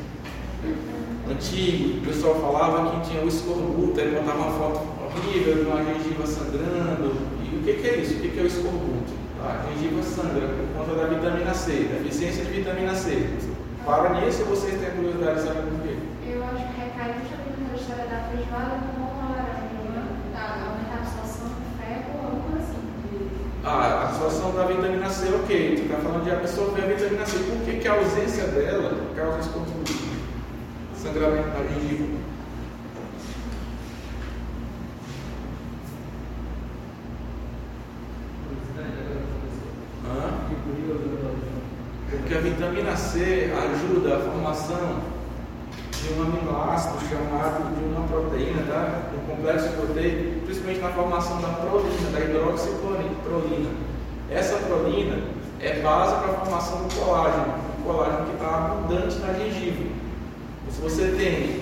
A: antigos, o pessoal falava que tinha o escorbuto, aí botava uma foto horrível de uma gengiva sangrando. E o que, que é isso? O que, que é o escorbuto? Tá? A gengiva sangra por conta da vitamina C, deficiência de vitamina C. Para nisso, vocês têm curiosidade de saber por quê?
E: Eu acho que recai justamente na história da feijoada com o laranja, né? Tá, aumentar a absorção do ferro ou alguma assim.
A: Ah, a absorção da vitamina C, ok. Tu está falando de absorver a vitamina C. Por que, que a ausência dela causa escorbuto? Sangramento da gengiva. Hã? Porque a vitamina C ajuda a formação de um aminoácido chamado de uma proteína, tá? Um complexo proteico, principalmente na formação da proteína, da hidroxiprolina. Essa proteína é base para a formação do colágeno, o colágeno que está abundante na gengiva. Se você tem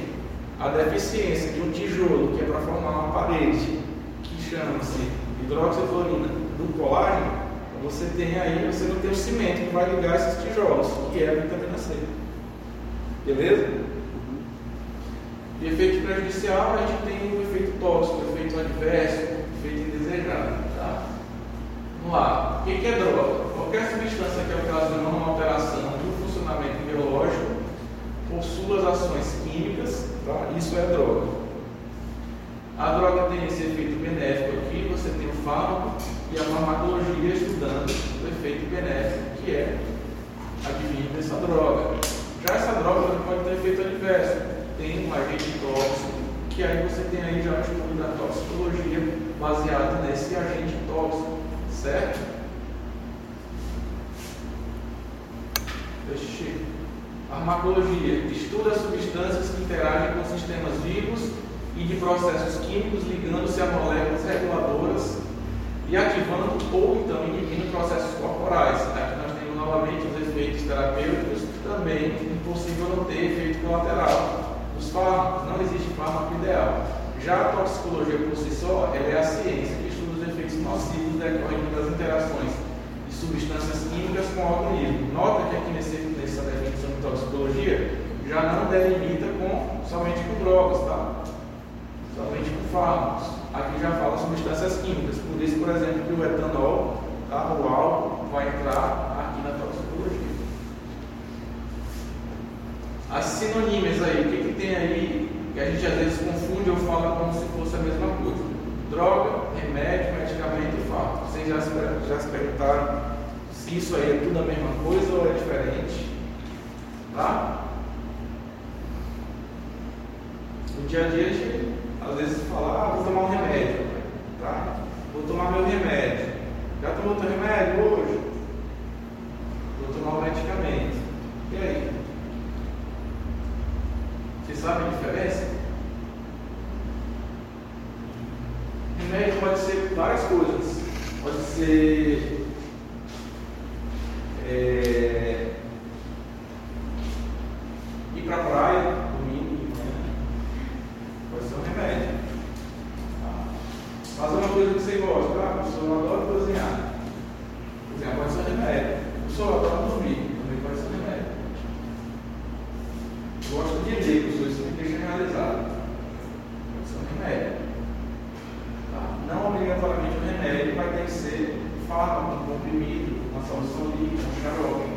A: a deficiência de um tijolo, que é para formar uma parede, que chama-se hidroxiprolina do colágeno, você tem aí, você não tem o cimento que vai ligar esses tijolos, que é a vitamina C. Beleza? E efeito prejudicial, a gente tem o efeito tóxico, efeito adverso, efeito indesejado. Tá? Vamos lá. O que que é droga? Qualquer substância que ocasiona uma alteração do funcionamento biológico por suas ações químicas, tá? isso é droga. A droga tem esse efeito benéfico aqui, você tem o fármaco e a farmacologia estudando o efeito benéfico que é advindo dessa droga. Já essa droga pode ter efeito adverso. Tem um agente tóxico, que aí você tem aí já o estudo da toxicologia baseado nesse agente tóxico, certo? Deixa Farmacologia estuda substâncias que interagem com sistemas vivos e de processos químicos ligando-se a moléculas reguladoras e ativando ou então inibindo processos corporais. Aqui nós temos novamente os efeitos terapêuticos, também impossível não ter efeito colateral. Os fármacos, não existe fármaco ideal. Já a toxicologia por si só, é a ciência que estuda os efeitos nocivos decorrentes das interações de substâncias químicas com o organismo. Nota que aqui nesse, nessa definição de toxicologia já não delimita com, somente com drogas, tá? somente com fármacos. Aqui já fala substâncias químicas, por isso, por exemplo, que o etanol, tá, o álcool, vai entrar aqui na toxicologia. As sinonímias aí, o que, que tem aí que a gente às vezes confunde ou fala como se fosse a mesma coisa? Droga, remédio, medicamento e fármaco. Vocês já se, já se perguntaram se isso aí é tudo a mesma coisa ou é diferente? Tá? No dia a dia a gente às vezes fala, ah, vou tomar um remédio. Tá? Vou tomar meu remédio. Já tomou teu remédio hoje? Vou tomar o medicamento. E aí? Vocês sabem a diferença? Remédio pode ser várias coisas. Pode ser é, ir para a praia, domingo manhã, pode ser um remédio. Tá? Fazer uma coisa que você gosta, ah, a pessoa adora cozinhar. Cozinhar pode ser um remédio. A pessoa adora dormir, também pode ser um remédio. Gosto de ler, pessoas isso me deixa realizado. Pode ser um remédio. Tá? Não obrigatoriamente um remédio, mas tem que ser fármaco, um comprimido, uma solução líquida, um xarope.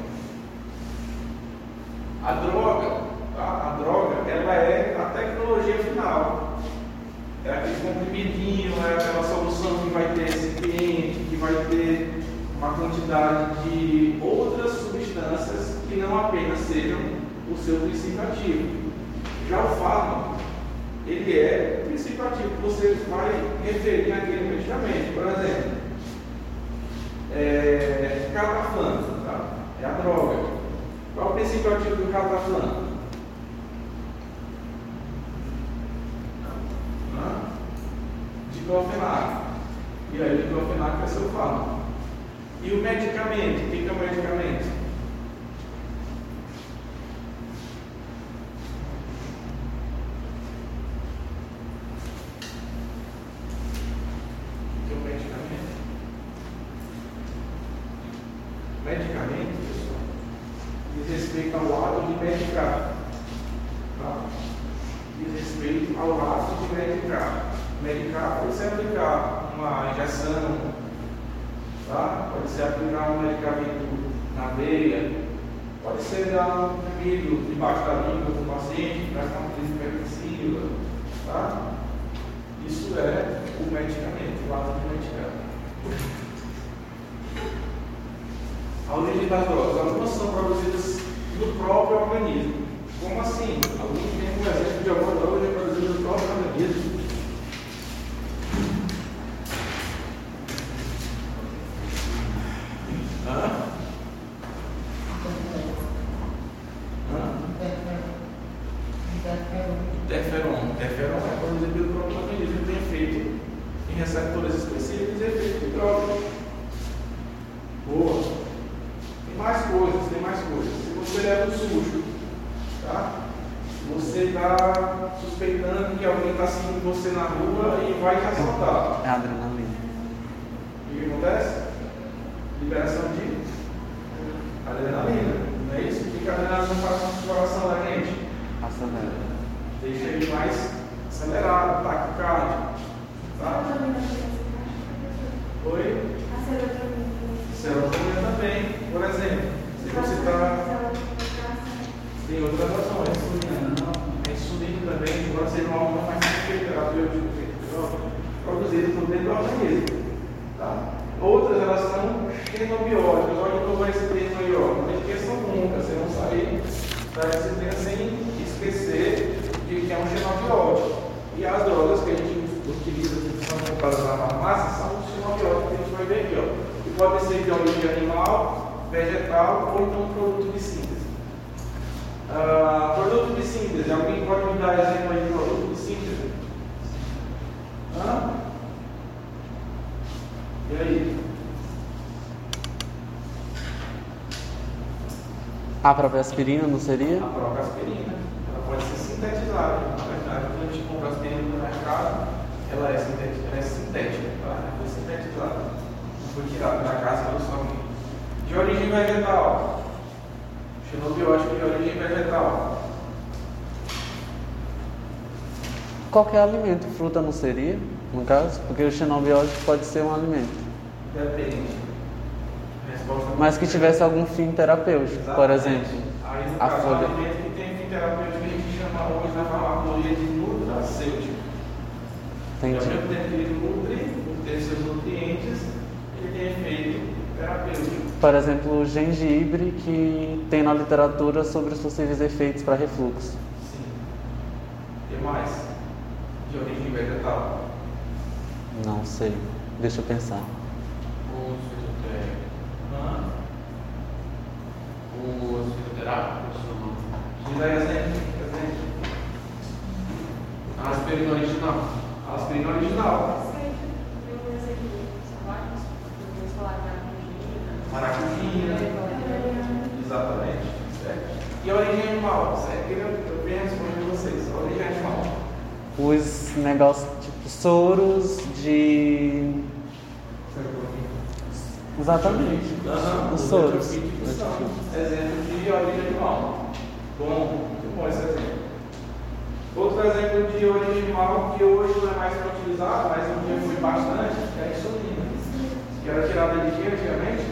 A: A droga, tá? a droga, ela é a tecnologia final. É aquele comprimidinho, é aquela solução que vai ter recipiente, que vai ter uma quantidade de outras substâncias que não apenas sejam o seu princípio ativo. Já o fármaco, ele é o princípio ativo que você vai referir naquele medicamento. Por exemplo, é, tá? é a droga. Qual é o princípio ativo do cataflã? Hã? Diclofenaco. E aí, o diclofenaco é seu fármaco. E o medicamento? O que é o medicamento?
C: Própria aspirina não seria?
A: A própria aspirina, ela pode ser sintetizada. Na verdade, quando a gente compra aspirina no mercado, ela é sintética, ela é sintética tá? ela foi sintetizada. Não foi tirada da casa pelo somente. De origem vegetal. Xenobiótico de origem vegetal.
C: qualquer alimento, fruta não seria, no caso? Porque o xenobiótico pode ser um alimento.
A: Depende.
C: Mas que tivesse algum fim terapêutico, por
A: Exatamente.
C: exemplo.
A: Aí, no
C: a
A: caso,
C: folha.
A: que tem fim terapêutico, a gente chama hoje na farmacologia de nutracêutico. E ao
C: Entendi.
A: mesmo tempo que ele nutre, por ter seus nutrientes, ele tem efeito terapêutico.
C: Por exemplo, o gengibre que tem na literatura sobre os possíveis efeitos para refluxo.
A: Sim. O que mais? De origem vegetal.
C: Não sei. Deixa eu pensar.
D: O fitoterápico.
A: Hã?
D: O fitoterápico,
A: Me dá exemplo. exemplo.
D: a aspirina original.
A: Aspirina original. Maracujina. Exatamente. Certo? E a origem animal? Certo? Eu, bem respondo vocês. A origem animal.
C: Os negócios tipo soros de. Exatamente.
A: Aham,
C: Os
A: os
C: soros.
A: são exemplo de origem animal. Bom, muito bom esse exemplo. Outro exemplo de origem animal que hoje não é mais utilizado, mas um dia foi bastante, é a insulina. Que era tirada de quê antigamente?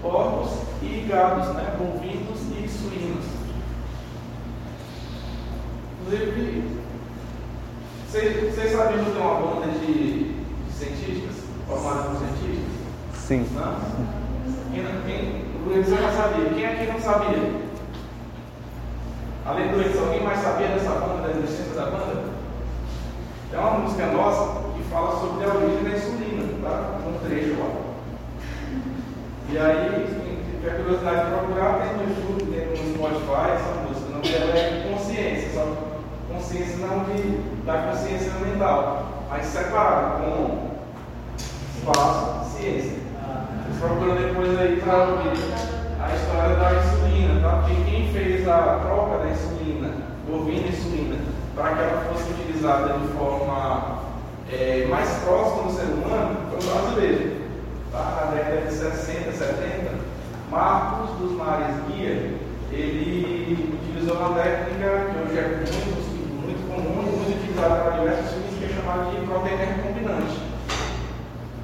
A: Porcos e gados, né? Bovinos e suínos. Inclusive, vocês sabiam que tem uma banda de, cientistas, formada por cientistas?
C: Sim.
A: Quem, quem, o sabia. Quem aqui não sabia? Além do Edson, alguém mais sabia dessa banda, da existência da banda? É uma música nossa que fala sobre a origem da insulina, tá? Um trecho lá. E aí, quem tiver curiosidade de procurar, tem no YouTube, tem no Spotify, essa música. O nome dela é Consciência, só consciência não de, da consciência mental, mas separado, com espaço, ciência. Vocês procuram depois aí para ouvir a história da insulina, tá? Porque quem fez a troca da insulina, bovina insulina, para que ela fosse utilizada de forma eh, mais próxima do ser humano, foi um brasileiro. Tá? Na década de 60, 70, Marcos dos Mares Guia, ele utilizou uma técnica que hoje é muito, muito comum e muito utilizada para diversos fins, que é chamada de proteína recombinante.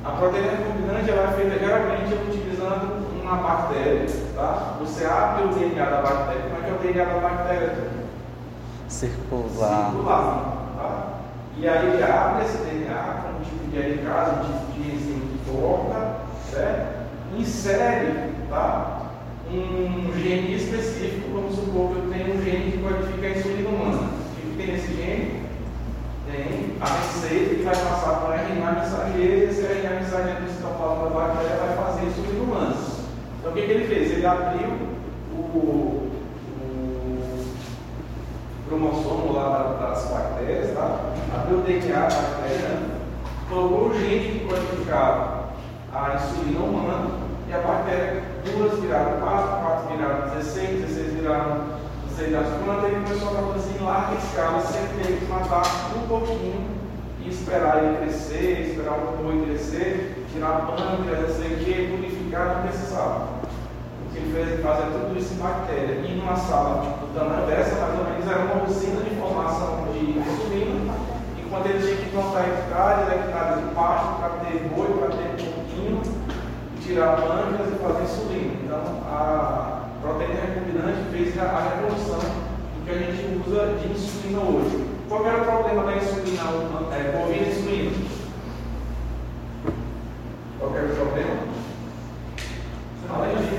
A: A proteína recombinante ela é feita geralmente utilizando uma bactéria. Tá? Você abre o DNA da bactéria. Como é que é o DNA da bactéria?
C: Circular.
A: Circular. Tá? E aí ele abre esse DNA com um tipo de helicase, um tipo de enzima que corta, certo? insere tá? um gene específico. Vamos supor que eu tenho um gene que codifica a insulina humana. O que tem nesse gene? Tem a receita que vai passar para o RNA mensageiro e esse RNA mensageiro do citoplasma da bactéria vai fazer isso em humanos. Então o que, que ele fez? Ele abriu o, o cromossomo lá da- das bactérias, tá? abriu o DNA da bactéria, colocou o gene que codificava a insulina humana e a bactéria, duas viraram 4, 4 viraram 16, 16 viraram sei das quantas, ele começou a produzir em larga escala, sem ter que matar um pouquinho e esperar ele crescer, esperar o boi crescer, tirar pâncreas, não sei o que, purificar, não precisava. O que ele fez fazer tudo isso em bactéria. E numa sala tipo, tamanho dessa, mais ou menos, era uma usina de formação de insulina, enquanto ele tinha que plantar hectares, hectares de pasto para ter boi, para ter pouquinho, tirar pâncreas e fazer insulina. Então, a proteína recombinante fez a, a revolução do que a gente usa de insulina hoje. Qual era o problema da insulina, é, bovina e insulina? Qual era o problema? Alergia.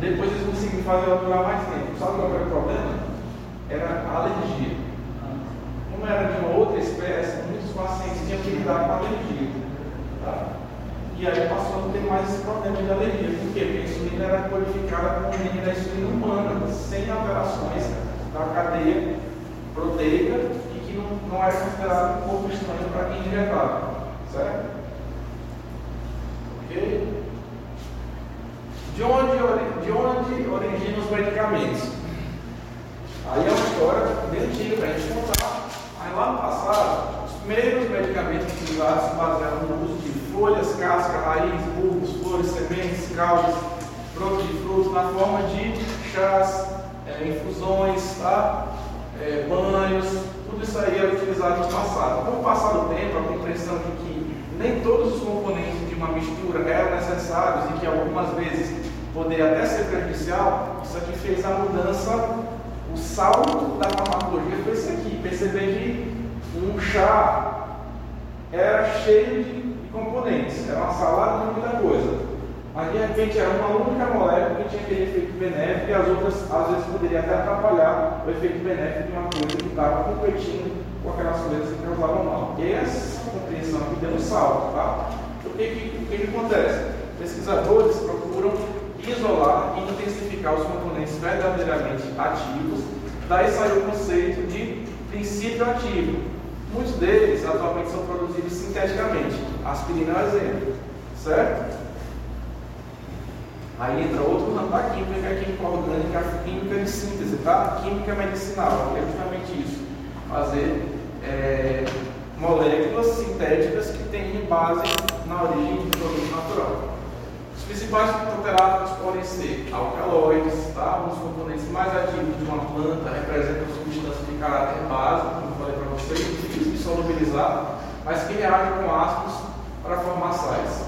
A: Depois eles conseguiram fazer ela durar mais tempo. Sabe qual era o problema? Era a alergia. Como era de uma outra espécie, muitos pacientes tinham que lidar com alergia. E aí passou a não ter mais esse problema de alergia. Por quê? Porque a insulina era codificada com o gene da insulina humana, sem alterações da cadeia proteica e que não, não era considerado um pouco estranho para quem injetava. Certo? Ok? De onde, de onde originam os medicamentos? Aí é uma história bem antiga para a gente contar. Mas lá no passado, os primeiros medicamentos utilizados se baseavam no uso de folhas, casca, raiz, bulbos, flores, sementes, caudas, brotos de frutos, na forma de chás, é, infusões, tá? É, banhos, tudo isso aí era utilizado no passado. Com o passar do tempo, a compreensão de que nem todos os componentes de uma mistura eram necessários e que algumas vezes poderia até ser prejudicial, isso aqui fez a mudança, o salto da farmacologia foi isso aqui, perceber que um chá era cheio de componentes, era uma salada de muita coisa. Mas de repente era uma única molécula que tinha aquele efeito benéfico e as outras às vezes poderiam até atrapalhar o efeito benéfico de uma coisa que estava competindo com aquelas coisas que causavam mal. E essa compreensão aqui deu um salto, tá? O que, que, o que, que acontece? Pesquisadores procuram isolar e intensificar os componentes verdadeiramente ativos, daí saiu o conceito de princípio ativo. Muitos deles atualmente são produzidos sinteticamente. Aspirina é exemplo, certo? Aí entra outro ramo da química, que é a química orgânica, a química de síntese, tá? Química medicinal, é justamente isso. Fazer é, moléculas sintéticas que têm base na origem do produto natural. Os principais fitoterápicos podem ser alcaloides, tá? Um dos componentes mais ativos de uma planta representam substâncias de caráter básico, como eu falei para vocês, difícil de solubilizar, mas que reagem com ácidos para formar sais.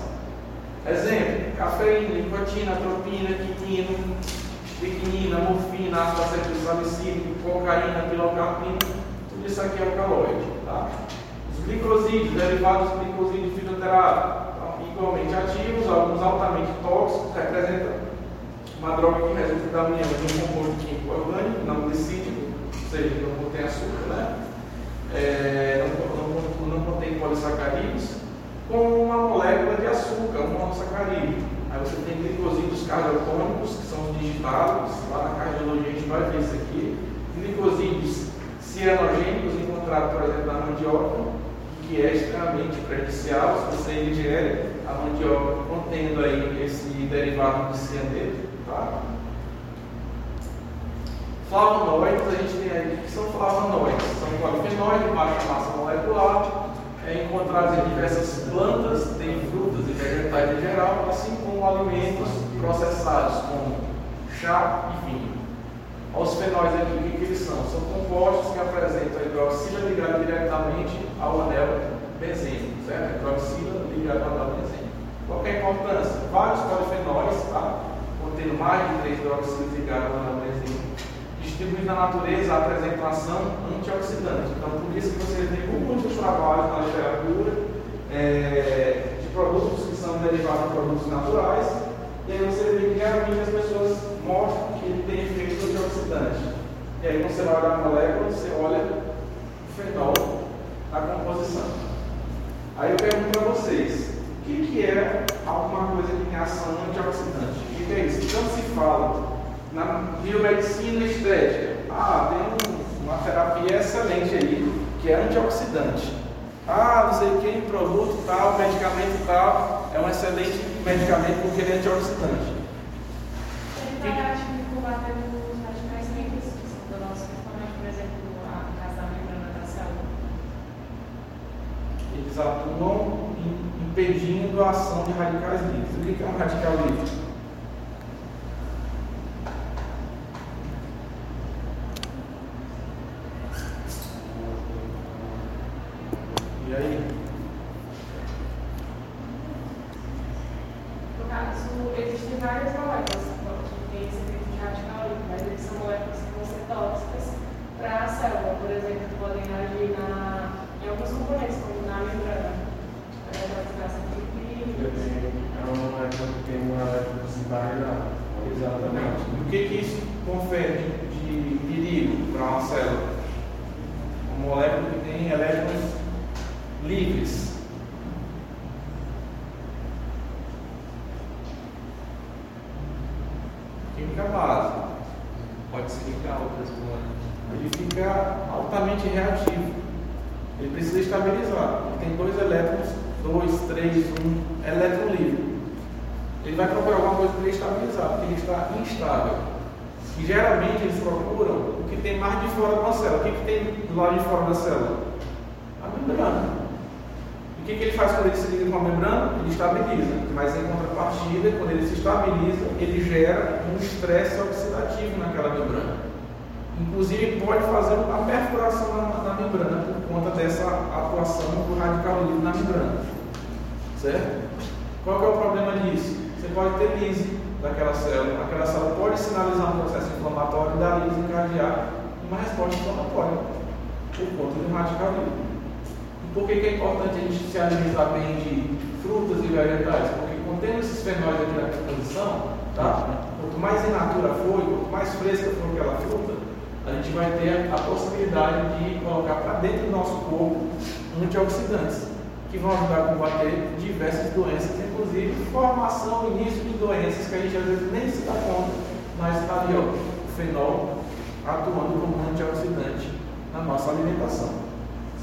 A: Exemplo, cafeína, nicotina, atropina, quinina, estricnina, morfina, ácido acetilsalicílico, cocaína, pilocarpina, tudo isso aqui é alcaloide. Tá? Os glicosídeos, derivados dos glicosídeos fitoterápicos, tá? igualmente ativos, alguns altamente tóxicos, representam uma droga que resulta da união de um composto químico orgânico, não glicídico, ou seja, não contém açúcar, né? É, não, não, não contém polissacarídeos, com uma molécula de açúcar, um monossacarídeo. Aí você tem glicosídeos cardiotônicos, que são os digitados, lá na cardiologia a gente vai ver isso aqui. Glicosídeos cianogênicos encontrados, por exemplo, na mandioca, que é extremamente prejudicial se você ingere a mandioca contendo aí esse derivado de cianeto. Tá? Flavonoides, a gente tem aí, que são flavonoides? São polifenóis de baixa massa molecular, é encontrados em diversas plantas, tem frutas e vegetais em geral, assim como alimentos processados, como chá e vinho. Os fenóis aqui, o que, eles são? São compostos que apresentam a hidroxila ligada diretamente ao anel benzênico, certo? Hidroxila ligada ao anel benzênico. Qual é a importância? Vários polifenóis, tá? contendo mais de três hidroxilas ligadas ao anel benzênico, distribuídos na natureza apresentam ação antioxidante. Então, por isso que você vê muitos trabalhos na literatura é, de produtos que são derivados de produtos naturais, e aí você vê que realmente as pessoas mostram que ele tem efeito antioxidante. E aí você vai olhar a molécula, você olha o fenol na composição. Aí eu pergunto para vocês, o que, que é alguma coisa que tem ação antioxidante? O que, que é isso? Então se fala na biomedicina estética, ah, tem um, uma terapia excelente aí, que é antioxidante. Ah, não sei quem, produto tal, medicamento tal, é um excelente medicamento porque ele é antioxidante.
B: Ele acho que combater os radicais livres do nosso principalmente, por exemplo, a casa da membrana da célula.
A: Eles atuam im- impedindo a ação de radicais livres. O que é um radical livre? E aí?
B: No caso, existem várias moléculas que têm esse efeito de radical livre, mas eles são moléculas que vão ser tóxicas para a célula. Por exemplo, podem agir na, em alguns componentes, como na membrana. É,
D: É uma que tem uma eletricidade lá.
A: Exatamente. E o que, que isso confere de, de perigo para uma célula? Uma molécula que tem elétrons livres. Química básica. Pode significar outras moléculas. Ele fica altamente reativo. Ele precisa estabilizar. Ele tem dois elétrons, dois, três, um elétron livre. Ele vai procurar alguma coisa para ele estabilizar, porque ele está instável. E geralmente eles procuram o que tem mais de fora da célula. O que, que tem do lado de fora da célula? A membrana. Que, que ele faz quando ele se liga com a membrana? Ele estabiliza. Mas em contrapartida, quando ele se estabiliza, ele gera um estresse oxidativo naquela membrana. Inclusive pode fazer uma perfuração na, na membrana por conta dessa atuação do radical livre na membrana. Certo? Qual é o problema disso? Você pode ter lise daquela célula. Aquela célula pode sinalizar um processo inflamatório e dar lise encadear uma resposta inflamatória por conta do radical livre. Por que, que é importante a gente se alimentar bem de frutas e vegetais? Porque contendo esses fenóis aqui na composição, tá? quanto mais in natura for, quanto mais fresca for aquela fruta, a gente vai ter a possibilidade de colocar para dentro do nosso corpo antioxidantes, que vão ajudar a combater diversas doenças, inclusive formação início de doenças que a gente às vezes nem se dá conta, mas está ali, ó, o fenol atuando como antioxidante na nossa alimentação.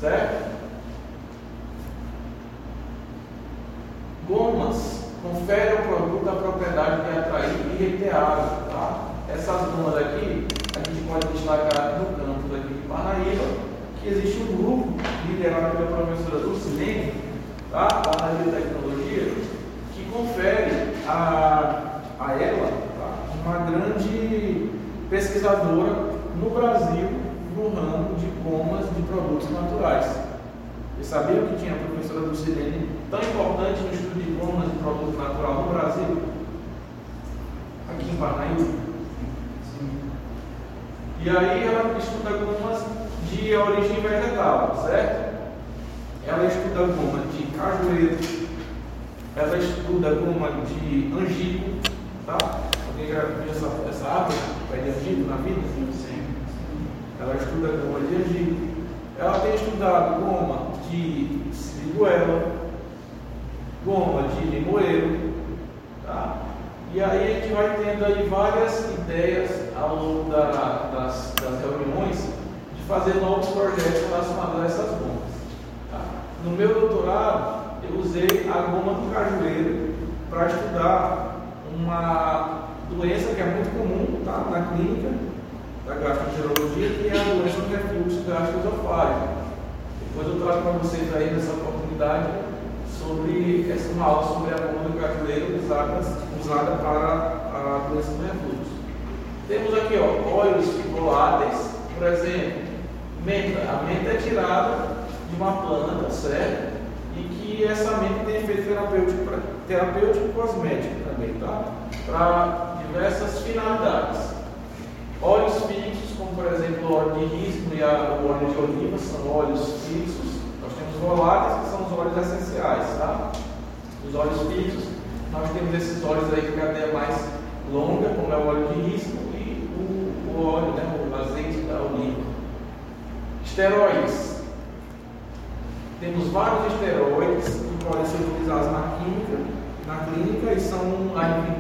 A: Certo? Gomas confere ao produto a propriedade de atrair e reter água. Tá? Essas gomas aqui, a gente pode destacar no campus aqui de Parnaíba, que existe um grupo liderado pela professora Dulcilene, tá? lá na biotecnologia, que confere a, a ela tá? uma grande pesquisadora no Brasil no ramo de gomas de produtos naturais. Sabiam que tinha a professora Lucilene tão importante no estudo de gomas de produto natural no Brasil? Aqui em Parnaíba? E aí ela estuda gomas de origem vegetal, certo? Ela estuda goma de cajueiro, ela estuda goma de angico, tá? Alguém já viu essa, essa árvore? Pé de angico na vida? Sim. Ela estuda goma de angico. Ela tem estudado goma de siriguela, goma de limoeiro, tá? E aí a gente vai tendo aí várias ideias ao longo da, das, das, reuniões de fazer novos projetos relacionados a essas gomas. Tá? No meu doutorado, eu usei a goma do cajueiro para estudar uma doença que é muito comum tá? na clínica da gastroenterologia, que é a doença do refluxo gastroesofágico. Depois eu trago para vocês aí nessa oportunidade sobre essa uma aula sobre a do cajueiro usada, usada para a doença do refluxo. Temos aqui ó, óleos voláteis, por exemplo, menta. A menta é tirada de uma planta, certo? E que essa menta tem efeito terapêutico, terapêutico cosmético também, tá? Para diversas finalidades. Óleos fixos, como por exemplo o óleo de risco e a, o óleo de oliva, são óleos fixos. Nós temos voláteis, que são os óleos essenciais, tá? Os óleos fixos, nós temos esses óleos aí de cadeia mais longa, como é o óleo de risco, e o, o óleo, né, o azeite da oliva. Esteroides. Temos vários esteroides que podem ser utilizados na química na clínica e são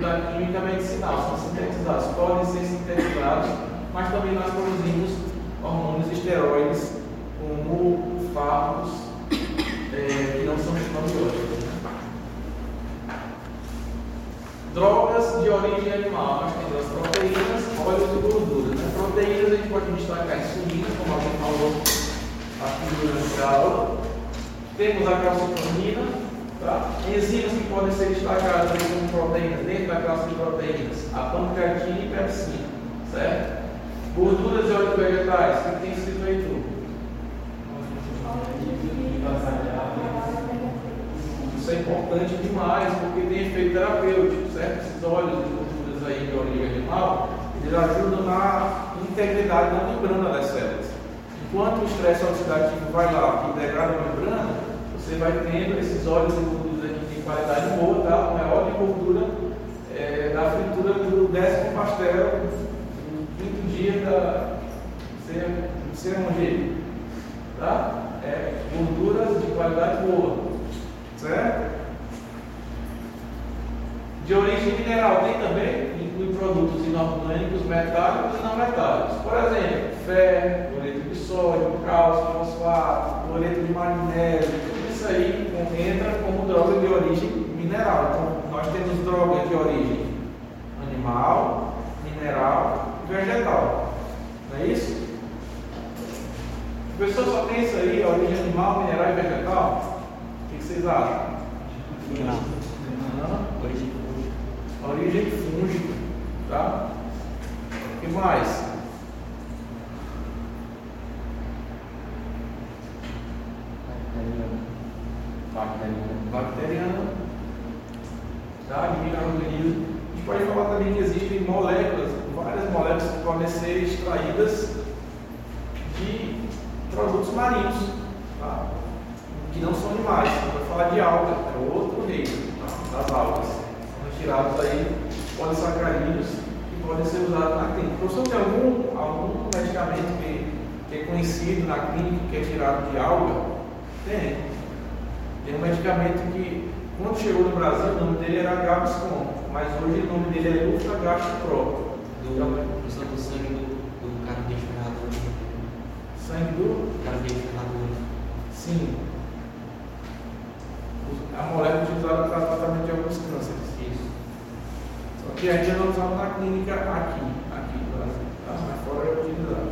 A: da química medicinal, são sintetizados, podem ser sintetizados, mas também nós produzimos hormônios esteroides como fármacos é, que não são esteroides. Né? Drogas de origem animal, nós temos as proteínas, óleos e gorduras. Né? Proteínas a gente pode destacar insulina, como a gente falou aqui durante a aula. Temos a calcitonina, Tá? Enzimas que podem ser destacadas como proteínas, dentro da classe de proteínas, a pancreatina e pepsina, certo? Gorduras e óleos vegetais, o que tem escrito aí tudo? Isso é importante demais, porque tem efeito terapêutico, certo? Esses óleos e gorduras aí de origem animal, eles ajudam na integridade da membrana das células. Enquanto o estresse oxidativo vai lá e degrada a membrana, você vai tendo esses óleos e gorduras aqui de qualidade boa, tá? O maior de gordura é, da fritura do décimo pastel, quinto dia da cerimônia. Tá? É, gorduras de qualidade boa. Certo? De origem mineral tem também, inclui produtos inorgânicos, metálicos e não metálicos. Por exemplo, ferro, cloreto de sódio, cálcio, fosfato, cloreto de magnésio, isso aí entra como droga de origem mineral. Então, nós temos drogas de origem animal, mineral vegetal. Não é isso? O pessoal só tem isso aí, a origem animal, mineral e vegetal? O que vocês acham?
C: Não.
A: Não. Origem é fúngica. Origem. Tá? O que mais? Bacteriana. Bacteriana. Tá? Micro-organismo pode falar também que existem moléculas, várias moléculas que podem ser extraídas de produtos marinhos, tá? que não são animais. Gente vai falar de alga, é outro reino tá? das algas. São retirados aí polissacarídeos que podem ser usados na clínica. Professor, tem algum, algum medicamento que, que é conhecido na clínica que é tirado de alga? Tem. Tem um medicamento que, quando chegou no Brasil, o nome dele era Gaviscon, mas hoje o nome dele é Lufagastrop.
F: Do, do sangue, do, do cara de ferradura.
A: Sangue do?
F: cara de ferradura.
A: Sim. A molécula utilizada para tratamento de alguns cânceres.
F: Isso.
A: Só que ainda não usamos na clínica aqui, aqui no Brasil, tá? mas fora é utilizado.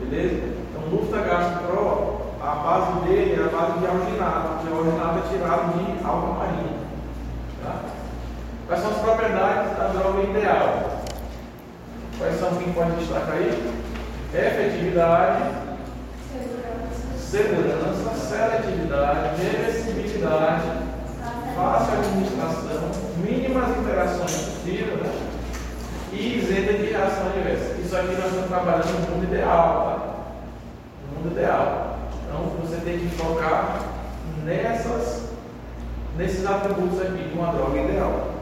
A: Beleza? Então, Luftagast Pro, a base dele é a base de alginato, que a alginato é tirado de alga marinha. Tá? Quais são as propriedades da droga ideal? Quais são quem pode destacar aí? Efetividade, segurança, seletividade, reversibilidade, fácil administração, mínimas interações possíveis né? e isenta de reação adversa. Isso aqui nós estamos trabalhando no mundo ideal, tá? No mundo ideal. Então você tem que focar nessas, nesses atributos aqui de uma droga ideal.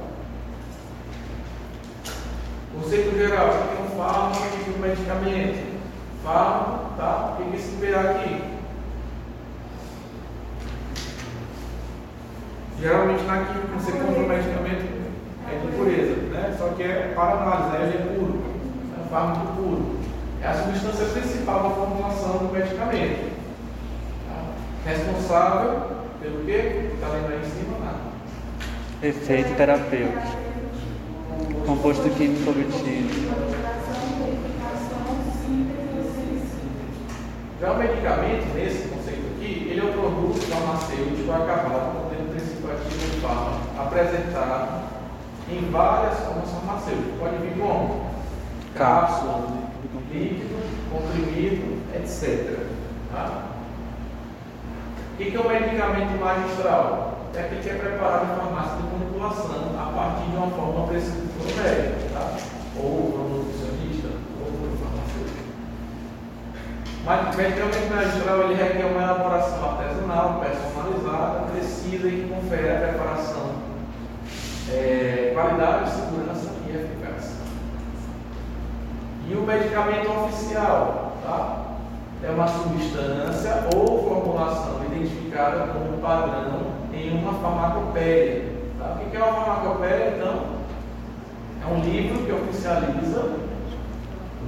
A: Conceito geral, fármaco, aqui é um medicamento. Fármaco, tá? O que é esse PA aqui? Geralmente na química, quando você compra um medicamento, é de pureza, né? Só que é para análise, né? ele é puro, é um fármaco puro. É a substância principal da formulação do medicamento. Tá? Responsável pelo quê? Está lendo aí em cima, nada.
C: Efeito terapêutico. Composto químico obtido.
A: Já o medicamento, nesse conceito aqui, ele é um produto farmacêutico acabado contendo princípio ativo do fármaco, apresentado em várias formas farmacêuticas. Pode vir como? Cápsula, líquido, comprimido, etc. Tá? O que é o medicamento magistral? É aquele que é preparado em farmácia de manipulação a partir de uma forma prescrita pelo médico, tá? ou por um nutricionista, ou por um farmacêutico. Mas o medicamento magistral ele requer uma elaboração artesanal, personalizada, precisa e que confere a preparação, é, qualidade, segurança e eficácia. E o medicamento oficial, tá? É uma substância ou formulação identificada como padrão em uma farmacopeia. Tá? O que é uma farmacopeia, então? É um livro que oficializa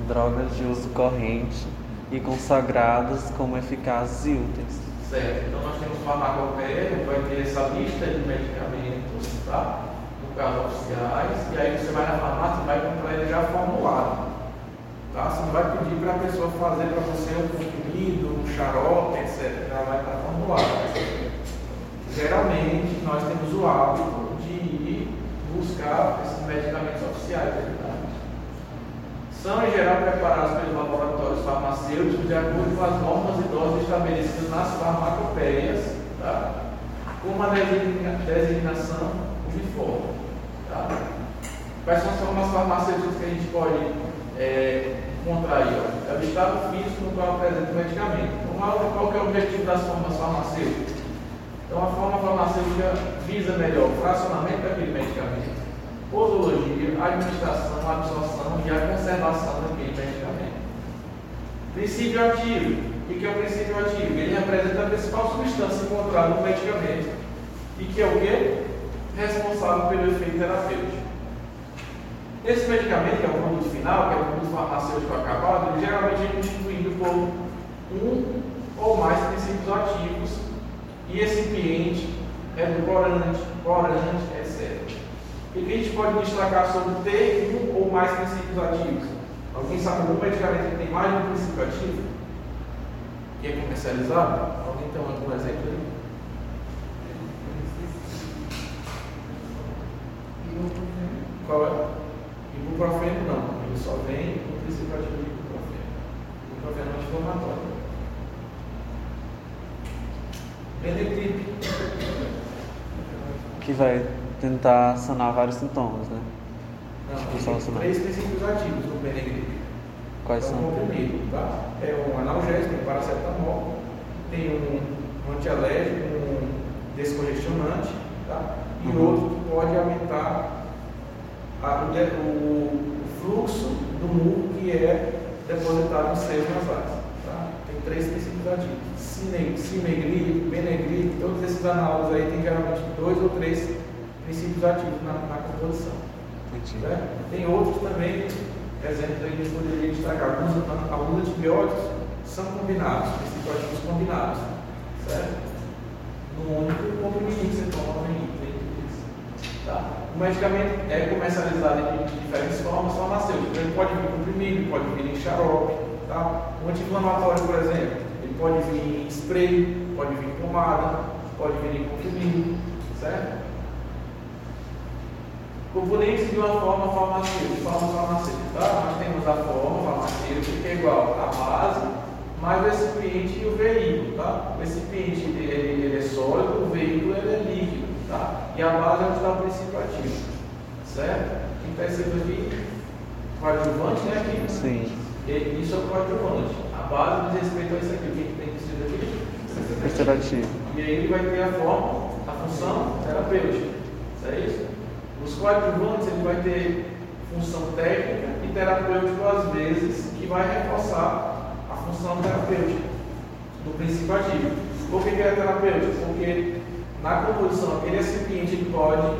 C: Drogas de uso corrente e consagradas como eficazes e úteis.
A: Certo. Então nós temos farmacopeia, vai ter essa lista de medicamentos, tá? No caso oficiais, e aí você vai na farmácia e vai comprar ele já formulado. Tá? Você não vai pedir para a pessoa fazer para você um comprimido, um xarope, etc. Ela vai estar formulado. Geralmente nós temos o hábito de ir buscar esses medicamentos oficiais. São em geral preparados pelos laboratórios farmacêuticos de acordo com as normas e doses estabelecidas nas farmacopeias, tá? com uma designa- designação uniforme. Tá? Quais são as formas farmacêuticas que a gente pode é, aí? Ó? É o estado físico no qual apresenta o medicamento. Então, qual, é o objetivo das formas farmacêuticas? Então, a forma farmacêutica visa melhor o fracionamento daquele medicamento, posologia, administração, absorção e a conservação daquele medicamento. Princípio ativo. O que é o princípio ativo? Ele representa a principal substância encontrada no medicamento e que é o quê? Responsável pelo efeito terapêutico. Esse medicamento, que é o produto final, que é o produto farmacêutico acabado, ele geralmente é constituído por um ou mais princípios ativos e recipiente, edulcorante, corante, etc. E o que a gente pode destacar sobre ter um ou mais princípios ativos? Alguém sabe algum medicamento que tem mais de um princípio ativo? Que é comercializado? Alguém tem algum exemplo aí? Qual é? Ibuprofeno não, ele só vem no princípio ativo de ibuprofeno. Ibuprofeno é anti-inflamatório. Benetrip.
C: que vai tentar sanar vários sintomas, né?
A: Não,
C: Tipo,
A: tem três princípios ativos do Benegripe.
C: Quais
A: um
C: são?
A: comprimido, tá? É um analgésico, um paracetamol, tem um antialérgico, um descongestionante, tá? E
C: Uhum.
A: outro que pode aumentar a- o, fluxo do muco que é depositado nos seios nasais, tá? Tem três princípios ativos. Cimegrip, Benegrip, todos esses análogos aí tem geralmente dois ou três princípios ativos na, na composição. Certo? Tem outros também, exemplos aí que a gente poderia destacar. Alguns, alguns antibióticos são combinados, princípios combinados, certo? No único comprimido que você toma em tá? O medicamento é comercializado de diferentes formas farmacêuticas. Ele pode vir comprimido, pode vir em xarope, tá? O anti-inflamatório, por exemplo, ele pode vir em spray, pode vir em pomada, pode vir em comprimido, certo? Componentes de uma forma farmacêutica, de forma farmacêutica, tá? Nós temos a forma farmacêutica que é igual à base, mais o recipiente e o veículo, tá? O recipiente ele, ele é sólido, o veículo ele é líquido, tá? E a base é o princípio ativo, certo? Quem está escrito aqui, coadjuvante, né? Aqui.
C: Sim.
A: E- Isso é o coadjuvante. A base diz respeito a isso aqui. O que tem que ser aqui?
C: Preservativo.
A: E aí ele vai ter a forma, a função terapêutica. Isso é isso? Os coadjuvantes ele vai ter função técnica e terapêutica às vezes, que vai reforçar a função terapêutica do princípio ativo. Por que, que é terapêutico? Porque na composição aquele recipiente pode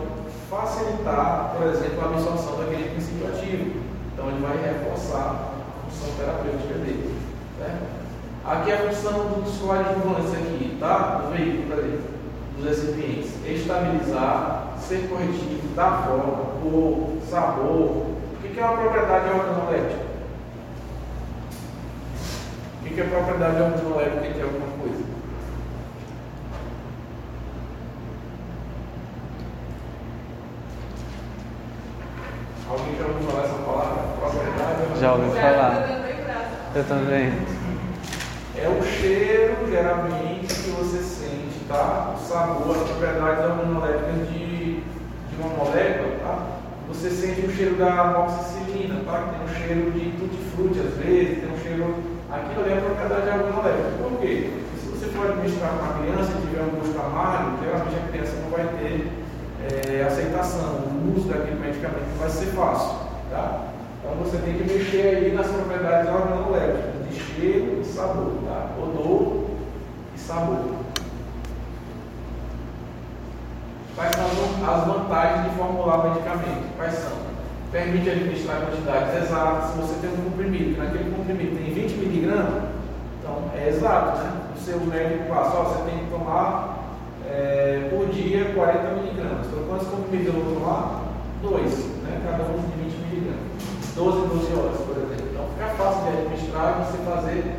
A: facilitar, por exemplo, a absorção daquele princípio ativo. Então ele vai reforçar a função terapêutica dele. Certo? Aqui a função dos coadjuvantes aqui, tá? Do veículo, exemplo, dos recipientes. Estabilizar, ser corretivo, dar forma, cor, sabor. O que é uma propriedade organoléptica? O que é propriedade organoléptica de alguma coisa? Alguém já ouviu falar essa palavra? Propriedade
C: Já ouvi
B: Graça,
C: falar.
B: eu também graça.
C: Eu também.
A: É o cheiro, geralmente, que você sente, tá? O sabor, as propriedades organolépticas de, de uma molécula, tá? Você sente o cheiro da amoxicilina, tá? Tem um cheiro de tutti-frutti, às vezes, tem um cheiro... Aquilo ali é a propriedade organoléptica. Por quê? Se você for administrar para uma criança e tiver um gosto amargo, geralmente a criança não vai ter eh, aceitação, o uso daquele medicamento vai ser fácil, tá? Então você tem que mexer aí nas propriedades organolépticas, de cheiro e sabor, tá? Odor e sabor. Quais são as vantagens de formular medicamento? Quais são? Permite administrar quantidades exatas. Se você tem um comprimido, que naquele comprimido tem 20 miligramas, então é exato, né? O seu médico passa, ó, você tem que tomar eh, por dia 40 miligramas. Então quantos comprimidos eu vou tomar? Dois, né? Cada um de 20 miligramas. 12 em 12 horas, por exemplo. Então fica fácil de administrar e você fazer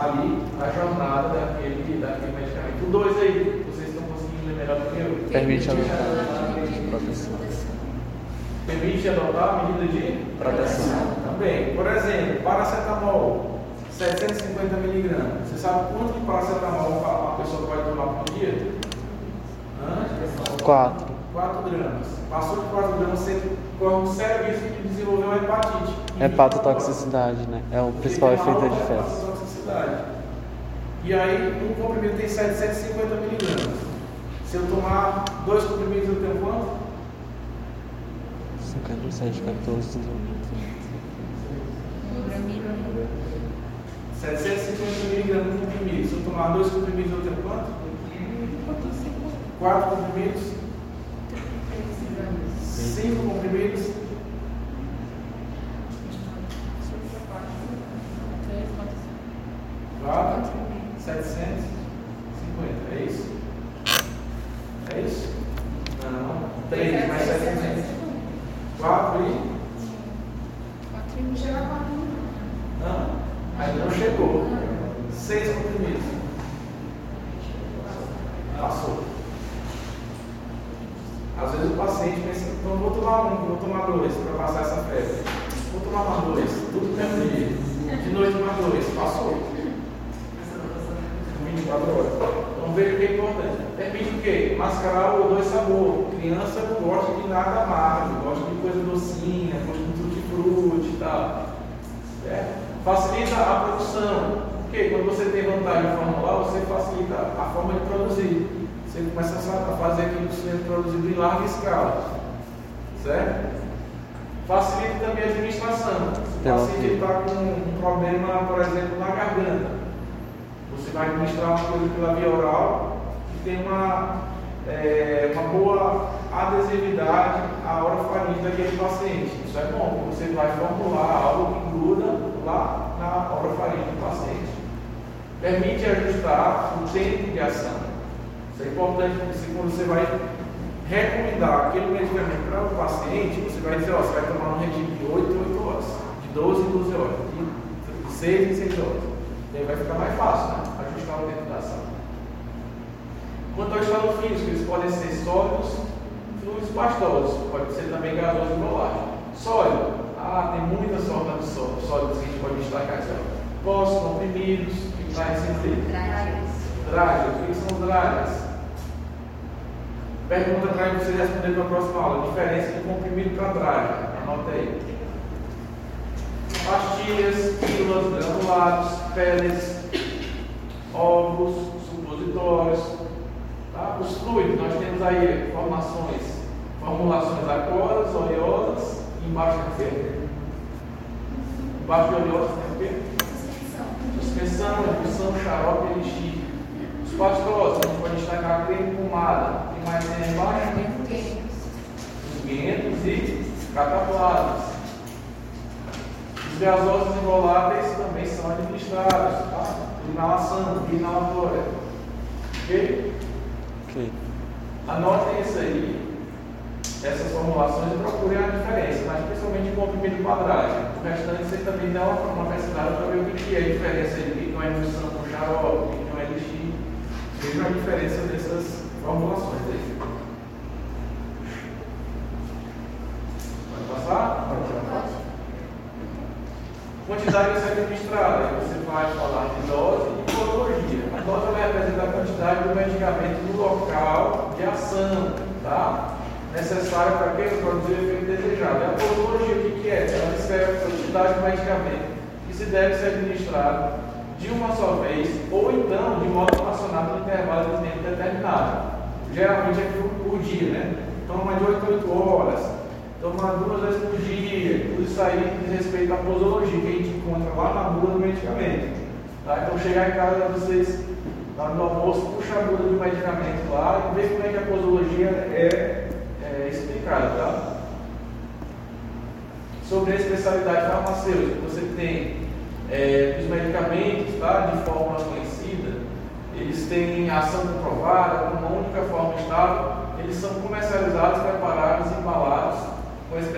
A: ali a jornada daquele, daquele medicamento. O dois aí, vocês estão conseguindo ler melhor do que eu.
C: Permite a proteção.
A: Permite adotar a medida de
C: Proteção.
A: Também. Por exemplo, paracetamol, 750 miligramas. Você sabe quanto de paracetamol uma pessoa pode tomar por dia? Hã?
C: Quatro.
A: 4 gramas. Passou de 4 gramas, você corre um sério risco de desenvolver uma hepatite.
C: Hepatotoxicidade, né? É o principal efeito da diferença.
A: hepatotoxicidade. E aí, um comprimido tem 750 miligramas. Se eu tomar dois comprimidos, eu tenho quanto?
C: 57, 14,
A: 750 miligramas de comprimido. Se eu tomar dois comprimidos, eu tenho quanto? Quatro comprimidos? Cinco comprimidos? Quatro? 750. É isso? É isso? Não. Três mais 750. Quatro e?
E: Não chega a quatro
A: Não. Ainda não chegou. Seis comprimidos. Passou. Às vezes o paciente pensa, então vou tomar um, vou tomar dois para passar essa febre. Vou tomar mais dois, tudo mesmo dia. De noite mais dois, passou. 24 horas. Então veja o que é importante. Permite o quê? Mascarar o odor e sabor, criança não gosta de nada amargo, gosta de coisa docinha, gosta de tutti-frutti e tal. Certo? Facilita a produção. Porque quando você tem vantagem em formular, você facilita a forma de produzir. Você começa a fazer aquilo que você produzido em larga escala. Certo? Facilita também a administração. Paciente está com um problema, por exemplo, na garganta, você vai administrar uma coisa pela via oral que tem uma, é, uma boa adesividade à orofaringe daquele paciente. Isso é bom, porque você vai formular algo que gruda lá na orofaringe do paciente. Permite ajustar o tempo de ação. Isso é importante, porque quando você vai recomendar aquele medicamento para o paciente, você vai dizer, ó, você vai tomar um regime de 8 em 8 horas, de 12 em 12 horas, de 6 em 6 horas. E aí vai ficar mais fácil, né? Ajustar o tempo da ação. Quanto ao estado físico, eles podem ser sólidos, fluidos pastosos, pode ser também gasoso e volátil. Sólido, ah, tem muitas formas de sólidos que a gente pode destacar aqui. Pós, comprimidos, que em cima dele. Dragas. O que são dragas? Pergunta para você responder para a próxima aula. Diferença de comprimido para draga. Anota aí. Pastilhas, pílulas, granulados, peles, ovos, supositórios. Tá? Os fluidos, nós temos aí formações, formulações aquosas, oleosas, e embaixo tem o quê? Embaixo de oleosas tem o quê? Suspensão, emulsão, xarope e elixir. Os pastosos, a gente pode destacar creme pomada, mais tem embaixo? Funguentos e cataplasmas. Os gasosos involáveis também são administrados, tá? Inalação, inalatória. Ok?
C: Ok.
A: Anotem isso aí, essas formulações e procurem a diferença, mas principalmente o comprimido quadrático. O restante você também dá uma, uma pesquisada para ver o que é a diferença de que não é emulsão com xarope, o que não é elixir. Vejam a diferença dessas formulações aí. Pode passar?
B: Pode.
A: Quantidade a ser administrada. Aí você vai falar de dose e posologia. A dose vai representar a quantidade do medicamento no local de ação, tá? Necessária para que produzir o efeito desejado. E a posologia, o que, que é? Ela descreve a quantidade do medicamento que se deve ser administrado de uma só vez ou então de modo relacionado no intervalo de tempo determinado. Geralmente é por, por dia, né? Toma de 8 a 8 horas, toma duas vezes por dia. Tudo isso aí diz respeito à posologia que a gente encontra lá na bula do medicamento. Tá? Então chegar em casa vocês, lá no almoço, puxa a bula do medicamento lá e ver como é que a posologia é, é explicada. Tá? Sobre a especialidade farmacêutica, você tem é, os medicamentos, tá? de forma conhecida, eles têm ação comprovada, com uma única forma estável, eles são comercializados, com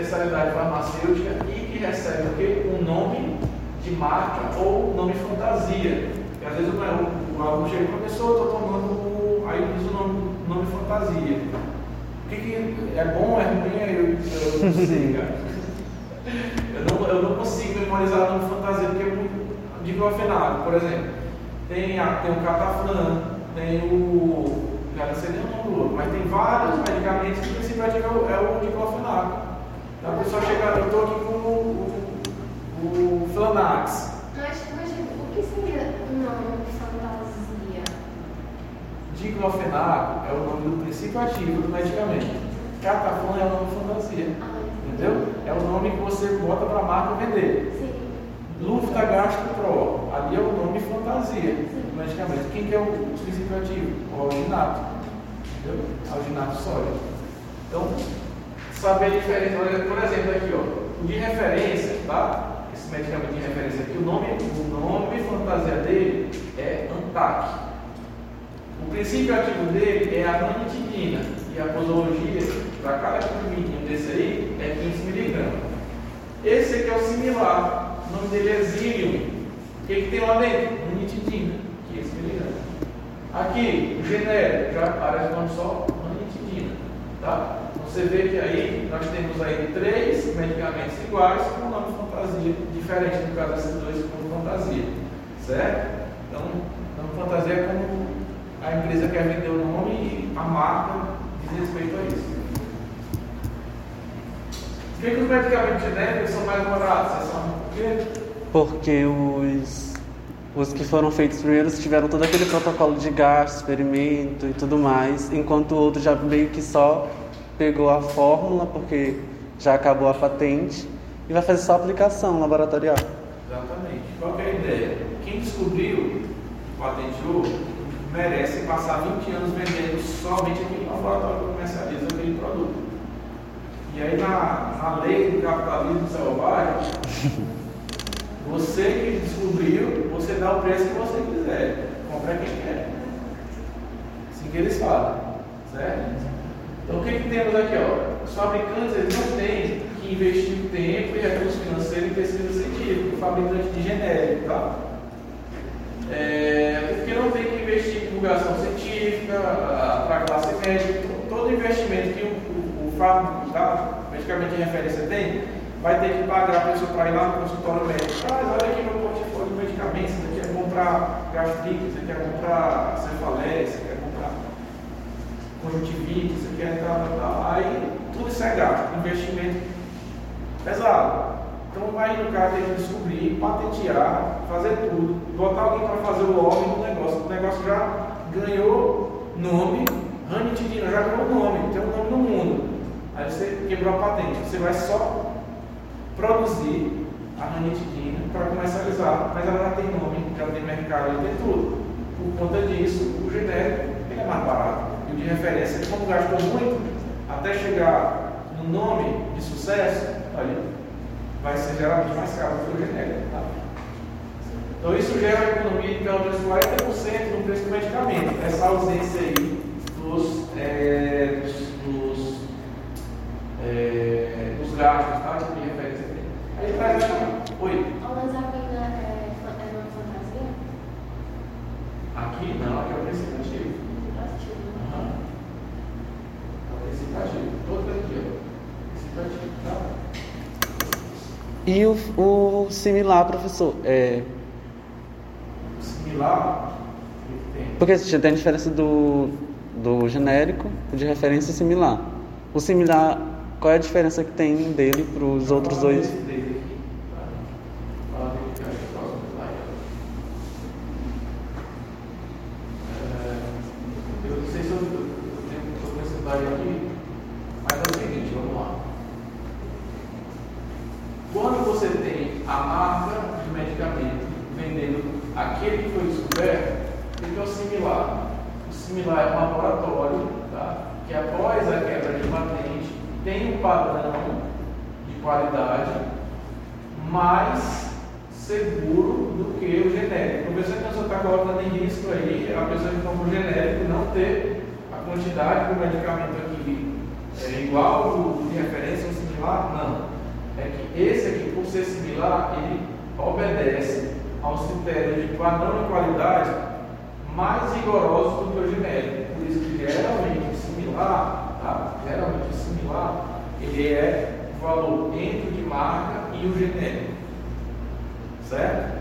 A: especialidade farmacêutica e que recebem o quê? Um nome de marca ou nome fantasia. Porque às vezes o, aluno chega e professor, eu estou tomando, o-" aí diz o nome, nome fantasia. O que, que é bom, é ruim? Eu, eu não sei, cara. Eu não, eu não consigo memorizar nome fantasia porque é muito diclofenaco, por exemplo. Tem, a, tem o catafran, tem o. Não sei nem o nome do outro, mas tem vários medicamentos que o princípio ativo é o, é o diclofenaco. Então a pessoa chega, eu estou aqui com o, o, o Flanax.
B: Mas, mas o que seria o nome de fantasia?
A: Diclofenaco é o nome do princípio ativo do medicamento. Catafran é o nome fantasia.
B: Ah,
A: Entendeu? É o nome que você bota para a marca vender.
B: sim.
A: Pro, ali é o nome fantasia do medicamento. Quem que é o princípio ativo? O alginato. Entendeu? Alginato sólido. Então, saber. Olha, Por exemplo, aqui, ó, de referência, tá? Esse medicamento de referência aqui, o nome, o nome fantasia dele é Antac. O princípio ativo dele é a ranitidina e a posologia para cada comprimidinho desse aí é 15 miligramas. Esse aqui é o similar. O nome dele é Zilium. O que, que tem lá dentro? Ranitidina, 15 miligramas. Aqui, o genérico, já aparece o nome só, ranitidina. Tá? Você vê que aí nós temos aí três medicamentos iguais com nome fantasia diferente, no caso desses dois com fantasia. Certo? Então, nome fantasia é como a empresa quer vender o nome e a marca diz respeito a isso. Por que, os medicamentos genéricos são mais baratos? Vocês sabem por quê?
C: Porque os, os que foram feitos primeiro tiveram todo aquele protocolo de gasto, experimento e tudo mais, enquanto o outro já meio que só pegou a fórmula, porque já acabou a patente, e vai fazer só a aplicação laboratorial.
A: Exatamente. Qual é a ideia? Quem descobriu, patenteou, merece passar 20 anos vendendo somente aquele laboratório que comercializa aquele produto. E aí, na, na lei do capitalismo selvagem, você que descobriu, você dá o preço que você quiser. Compra quem quer. Assim que eles falam. Certo? Então, o que, que temos aqui? Ó? Os fabricantes eles não têm que investir tempo e recursos financeiros em pesquisa científica, o fabricante de genérico, tá? É, porque não tem que investir em divulgação científica, para a classe médica, todo investimento que o, o, o fármaco, tá? medicamento de referência tem, vai ter que pagar a pessoa para ir lá no consultório médico. Ah, olha aqui meu portfólio de medicamentos, você quer comprar gastrite, você quer comprar cefaleia, você quer conjuntivite, você quer entrar, tá, tá. aí tudo isso é gasto, investimento pesado. Então vai no cara tem que descobrir, patentear, fazer tudo, botar alguém para fazer o lobby do negócio. O negócio já ganhou nome, ranitidina já ganhou nome, tem um nome no mundo. Aí você quebrou a patente, você vai só produzir a ranitidina para comercializar, mas ela já tem nome, já tem mercado, já tem tudo. Por conta disso, o genérico ele é mais barato. De referência, como gastou muito, até chegar no nome de sucesso, olha, vai ser geralmente mais caro do que o genérico. Tá? Então isso gera uma economia de pelo menos 40% no preço do medicamento. Essa ausência aí dos, é, dos, dos, é, dos gastos, tá? De referência aqui. Aí traz. Oi.
B: A lançamina é, é uma fantasia?
A: Aqui não, aqui é o princípio ativo.
B: Ativo.
A: Aham. É o princípio ativo. Todo aqui, ó. Princípio ativo, tá?
C: E o, o similar, professor, é,
A: Similar,
C: porque tem a diferença do, do genérico, de referência similar. O similar, qual é a diferença que tem dele para os outros
A: Fala
C: dois?
A: dele aqui, tá? Fala dele que eu acho que é o próximo slide. É, Eu não sei se eu estou com esse slide aqui, mas é o seguinte, vamos lá. Quando você tem a marca de medicamento vendendo aquele que foi descoberto, o que é o similar? O similar é um laboratório tá? que, após a quebra de patente, tem um padrão de qualidade mais seguro do que o genérico. Por isso que a pessoa está colocando em risco aí a pessoa que compra o genérico não ter a quantidade do medicamento aqui é, igual ao de referência ou similar, não. É que esse aqui, por ser similar, ele obedece aos critérios de padrão de qualidade mais rigorosos do que o genérico. Por isso que geralmente o similar, tá? geralmente o similar, ele é o valor entre o de marca e o genérico. Certo?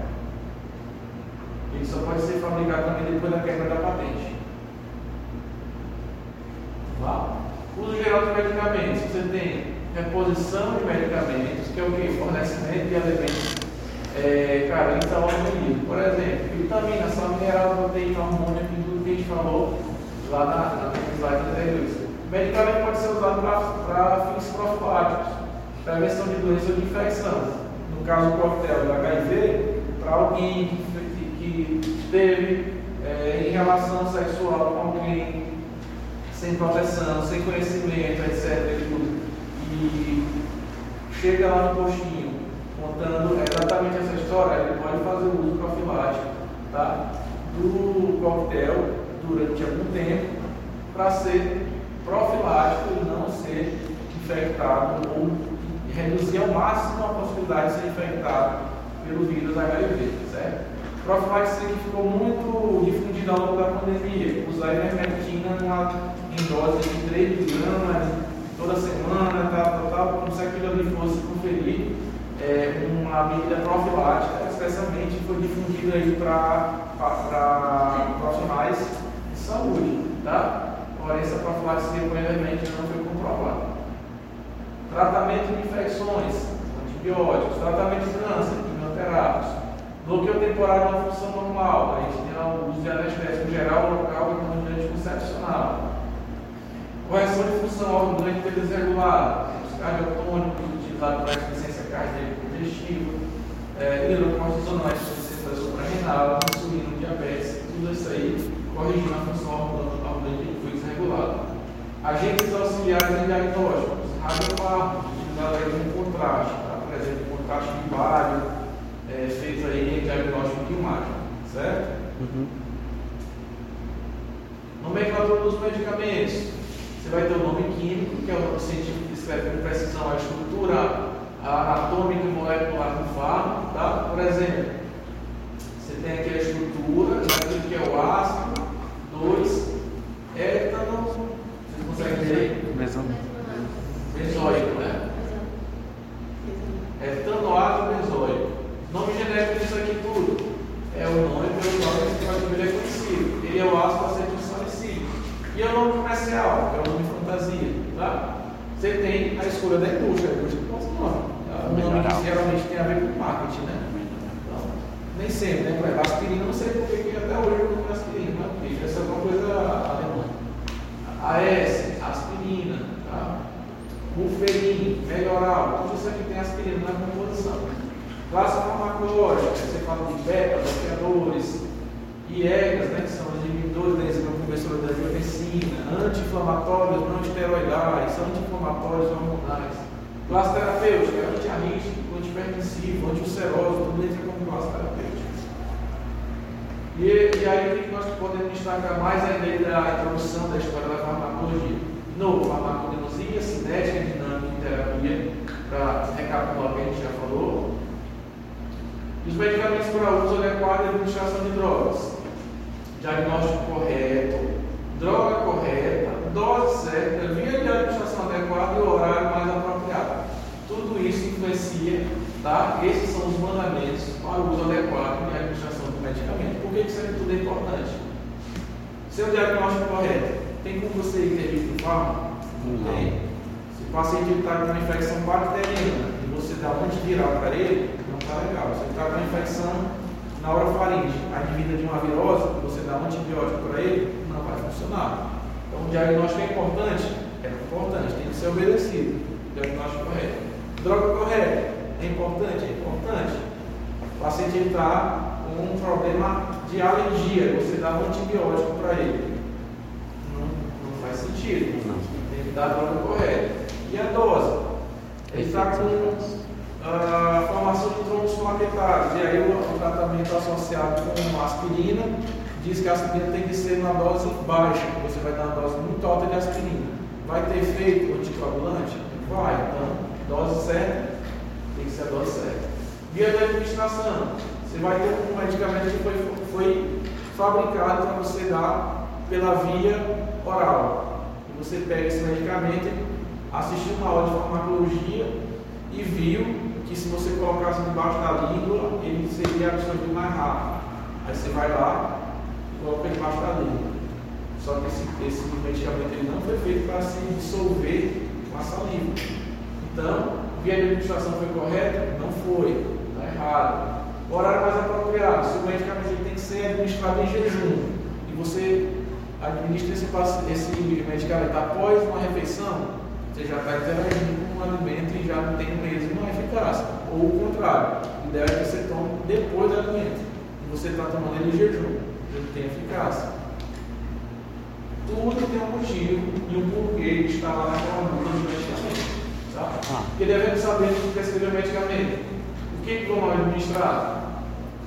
A: Ele só pode ser fabricado também depois da quebra da patente. Tá? Uso geral de medicamentos. Você tem reposição de medicamentos, que é o que? Fornecimento de elementos é, carentes ao organismo. Por exemplo, vitamina, sal mineral, proteína, hormônio, aquilo tudo que a gente falou lá na, na slide anterior. O medicamento pode ser usado para fins profiláticos, prevenção de doença ou de infecção. No caso do coquetel do HIV, para alguém que, que, que teve é, em relação sexual com alguém sem proteção, sem conhecimento, etc. E, chega lá no postinho contando exatamente essa história, ele pode fazer o uso profilático tá? do coquetel durante algum tempo para ser profilático e não ser infectado ou reduzir ao máximo a possibilidade de ser infectado pelo vírus HIV, certo? Profilaxia que ficou muito difundida ao longo da pandemia, usar ivermectina em dose de 3 gramas toda semana, tal, tal, tal, como se aquilo ali fosse conferir é, uma medida profilática, especialmente foi difundida aí para profissionais de saúde, tá? Porém, essa com ivermectina não foi comprovada. tratamento de infecções, antibióticos, tratamento de câncer, quimioterápicos, bloqueio temporário na função normal, a gente tem o uso de anestésico geral, local e com anticoncepcional. Correção de função orgânica desregulada, os cardiotônicos utilizados para insuficiência cardíaca congestiva, é, hidrocortisonais, insuficiência suprarrenal, insulina, diabetes, tudo isso aí corrigindo a função orgânica que foi desregulada. Agentes auxiliares em diagnósticos, radiofármacos, utilizados aí no contraste, tá? por exemplo, contraste de bário, é, feito aí em diagnóstico de imagem, certo?
B: Uhum.
A: Nomenclatura dos medicamentos. Você vai ter o nome químico, que é o nome científico que escreve com precisão a estrutura anatômica e molecular do fármaco, tá? Por exemplo, você tem aqui a estrutura daquilo que é o ácido, 2, étano, vocês conseguem ver?
B: Mesmo.
A: Benzoico, né? Etanoato benzoico. Nome genérico disso aqui tudo é o nome pelo qual esse código ele é conhecido. Ele é o ácido acetil. E é o nome comercial, que é o nome fantasia. Tá? Você tem a escolha da indústria, a indústria posta o nome. Tá? O nome que geralmente tem a ver com marketing, né? Então, nem sempre, né? Por exemplo, aspirina, não sei por que que até hoje eu não tenho aspirina, mas porque deve ser alguma coisa alemã. AS, aspirina, tá? Buferin, melhoral, tudo isso aqui tem aspirina na composição. Classe farmacológica, você fala de beta, bloqueadores, IEGAS, né, que são inibidores da enzima conversora da angiotensina, anti-inflamatórios, não esteroidais, anti-inflamatórios hormonais. Classe terapêutica, antiarrítico, antihipertensivo, antiulceroso, tudo entra como classe terapêutica. E, e aí o que nós podemos destacar mais ainda da introdução da história da farmacologia? Novo, farmacognosia, cinética, dinâmica e terapia, para recapitular o que a gente já falou. E os medicamentos para uso adequado e administração de drogas. Diagnóstico correto, droga correta, dose certa, via de administração adequada e o horário mais apropriado. Tudo isso influencia, tá? Esses são os mandamentos para o uso adequado e administração do medicamento. Por que isso é tudo importante? Seu diagnóstico correto, tem como você intervir no fármaco?
B: Não.
A: Tem. Se o paciente está com uma infecção bacteriana e você dá um antiviral para ele, não está legal. Se ele está com uma infecção na orofaringe, advinda de uma virose, dá um antibiótico para ele, não vai funcionar. Então o diagnóstico é importante? É importante, tem que ser obedecido. Diagnóstico correto. Droga correta? É importante? É importante. O paciente está com um problema de alergia, você dá um antibiótico para ele. Não, não faz sentido. Tem que dar a droga correta. E a dose? Ele está com ah, formação de trombos plaquetários. E aí o, o tratamento associado com aspirina diz que a aspirina tem que ser na dose baixa. Você vai dar uma dose muito alta de aspirina. Vai ter efeito anticoagulante? Vai. Então, dose certa tem que ser a dose certa. Via de administração. Você vai ter um medicamento que foi, foi fabricado para você dar pela via oral. Você pega esse medicamento, assistiu uma aula de farmacologia e viu que se você colocasse debaixo da língua, ele seria absorvido mais rápido. Aí você vai lá coloca debaixo da língua. Só que esse, esse medicamento ele não foi feito para se dissolver com a saliva. Então, via de administração foi correta? Não foi. Está errado. Horário mais apropriado. O medicamento ele tem que ser administrado em jejum e você administra esse, esse medicamento após uma refeição, você já está interagindo com o alimento e já não tem a mesma eficácia. Ou o contrário, o ideal é que você tome depois do alimento. E você está tomando ele em jejum, ele tem eficácia. Tudo tem um motivo e um porquê de estar lá naquela bula do medicamento. Tá?
B: Ah.
A: Porque devemos saber que prescrever medicamento. O que que vamos administrar?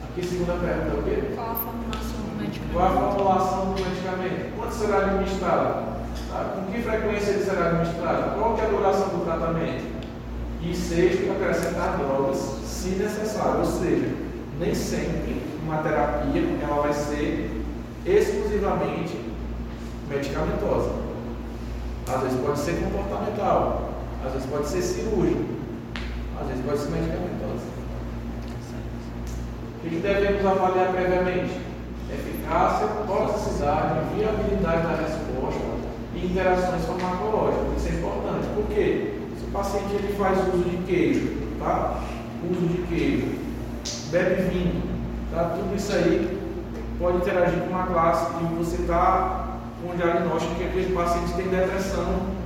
A: Aqui, segunda pergunta, o quê?
E: Qual a formulação do medicamento?
A: Qual a formulação do medicamento? Quando será administrado? Tá? Com que frequência ele será administrado? Qual que é a duração do tratamento? E sexto, acrescentar drogas, se necessário. Ou seja, nem sempre uma terapia ela vai ser exclusivamente medicamentosa. Às vezes pode ser comportamental, às vezes pode ser cirúrgico, às vezes pode ser medicamentosa. O que devemos avaliar previamente? Eficácia, toxicidade, viabilidade da resposta e interações farmacológicas. Isso é importante. Por quê? Se o paciente ele faz uso de queijo, tá? Uso de queijo, bebe vinho, tá? Tudo isso aí pode interagir com uma classe e você está com um diagnóstico que aquele paciente tem depressão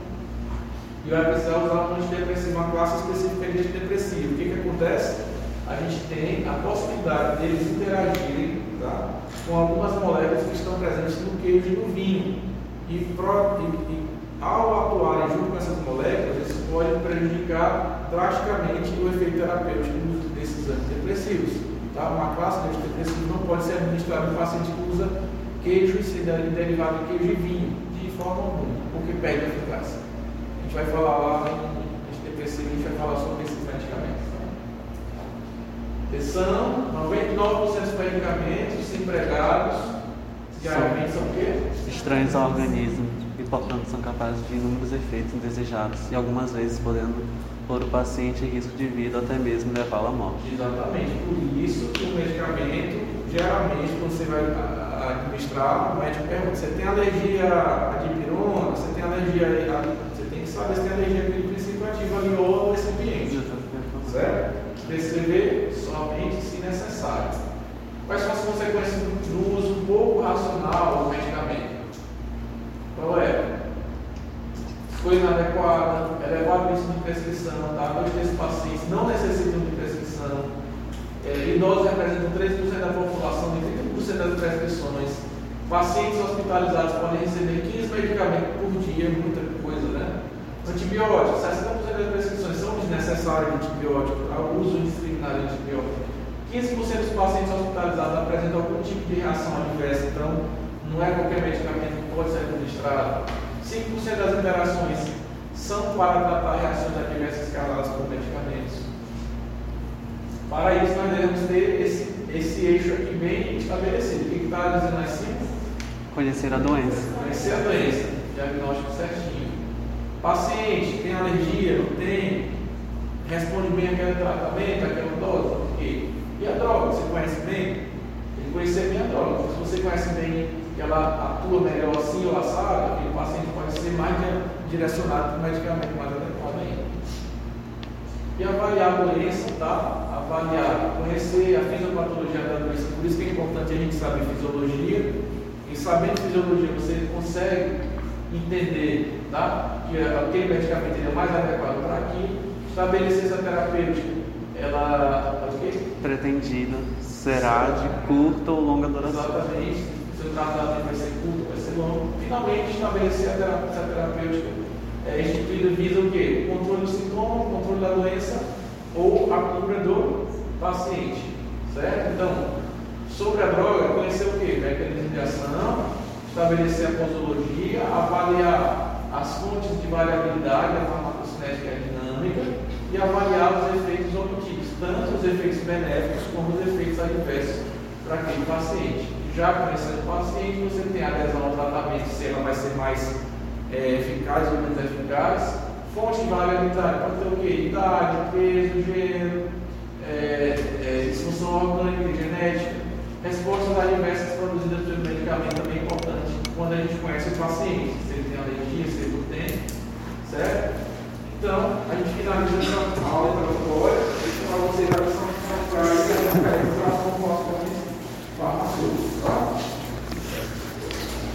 A: e vai precisar usar um antidepressivo, uma classe específica de antidepressivo. O que, que acontece? A gente tem a possibilidade deles interagirem tá, com algumas moléculas que estão presentes no queijo e no vinho. E, pro, e, e ao atuarem junto com essas moléculas, isso pode prejudicar drasticamente o efeito terapêutico desses antidepressivos. Tá? Uma classe de antidepressivos não pode ser administrada em paciente que usa queijo e derivado de queijo e vinho, de forma alguma, porque perde a eficácia gente vai falar lá em TPC, a gente vai falar sobre esses medicamentos. Atenção, 99% dos medicamentos empregados diariamente são o quê?
C: Estranhos ao organismo e, portanto, são capazes de inúmeros efeitos indesejados e algumas vezes podendo pôr o paciente em risco de vida ou até mesmo levá-lo à morte.
A: Exatamente, por isso que o medicamento, geralmente, quando você vai administrar, o médico pergunta: você tem alergia à dipirona? Você tem alergia a saber se tem alergia àquele princípio ativo ali ou ao recipiente. Certo? Prescrever somente se necessário. Quais são as consequências do uso pouco racional do medicamento? Qual é? Escolha inadequada, elevado risco de prescrição, tá? Dois desses pacientes não necessitam de prescrição. É, idosos representam 13% da população e 30% das prescrições. Pacientes hospitalizados podem receber 15 medicamentos por dia, muita coisa, né? Antibióticos, 60% das prescrições são desnecessárias de antibiótico, para o uso indiscriminado de antibiótico. 15% dos pacientes hospitalizados apresentam algum tipo de reação adversa, então não é qualquer medicamento que pode ser administrado. 5% das interações são para tratar reações adversas causadas por medicamentos. Para isso, nós devemos ter esse, esse eixo aqui bem estabelecido. O que está dizendo assim?
C: Conhecer a doença.
A: Conhecer a doença, diagnóstico certinho. Paciente, tem alergia, não tem? Responde bem aquele tratamento, aquela dose? E a droga, você conhece bem? Tem que conhecer bem a droga. Se você conhece bem que ela atua melhor assim ou assado, aquele paciente pode ser mais direcionado para o medicamento mais adequado ainda. E avaliar a doença, tá? Avaliar, conhecer a fisiopatologia da doença. Por isso que é importante a gente saber fisiologia. E sabendo fisiologia, você consegue entender tá? que aquele medicamento é mais adequado para aquilo, estabelecer essa terapêutica, ela o quê?
C: pretendida será de curta ou longa duração.
A: Exatamente, seu tratamento vai ser curto, vai ser longo. Finalmente, estabelecer a terapêutica, essa terapêutica é, instituída visa o quê? O controle do sintoma, o controle da doença ou a cura do paciente, certo? Então, sobre a droga, conhecer o quê? Mecanismo de ação, estabelecer a posologia, avaliar as fontes de variabilidade da farmacocinética dinâmica e avaliar os efeitos obtidos, tanto os efeitos benéficos como os efeitos adversos para aquele paciente. Já conhecendo o paciente, você tem adesão ao tratamento, se ela vai ser mais é, eficaz ou menos eficaz. Fonte de variabilidade pode ter o quê? Idade, peso, gênero, é, é, disfunção orgânica e genética. Respostas adversas produzidas pelo medicamento também é importante quando a gente conhece o paciente, se ele tem alergia, se ele não tem, certo? Então, a gente finaliza essa aula introdutória, para vocês já são まあ、アク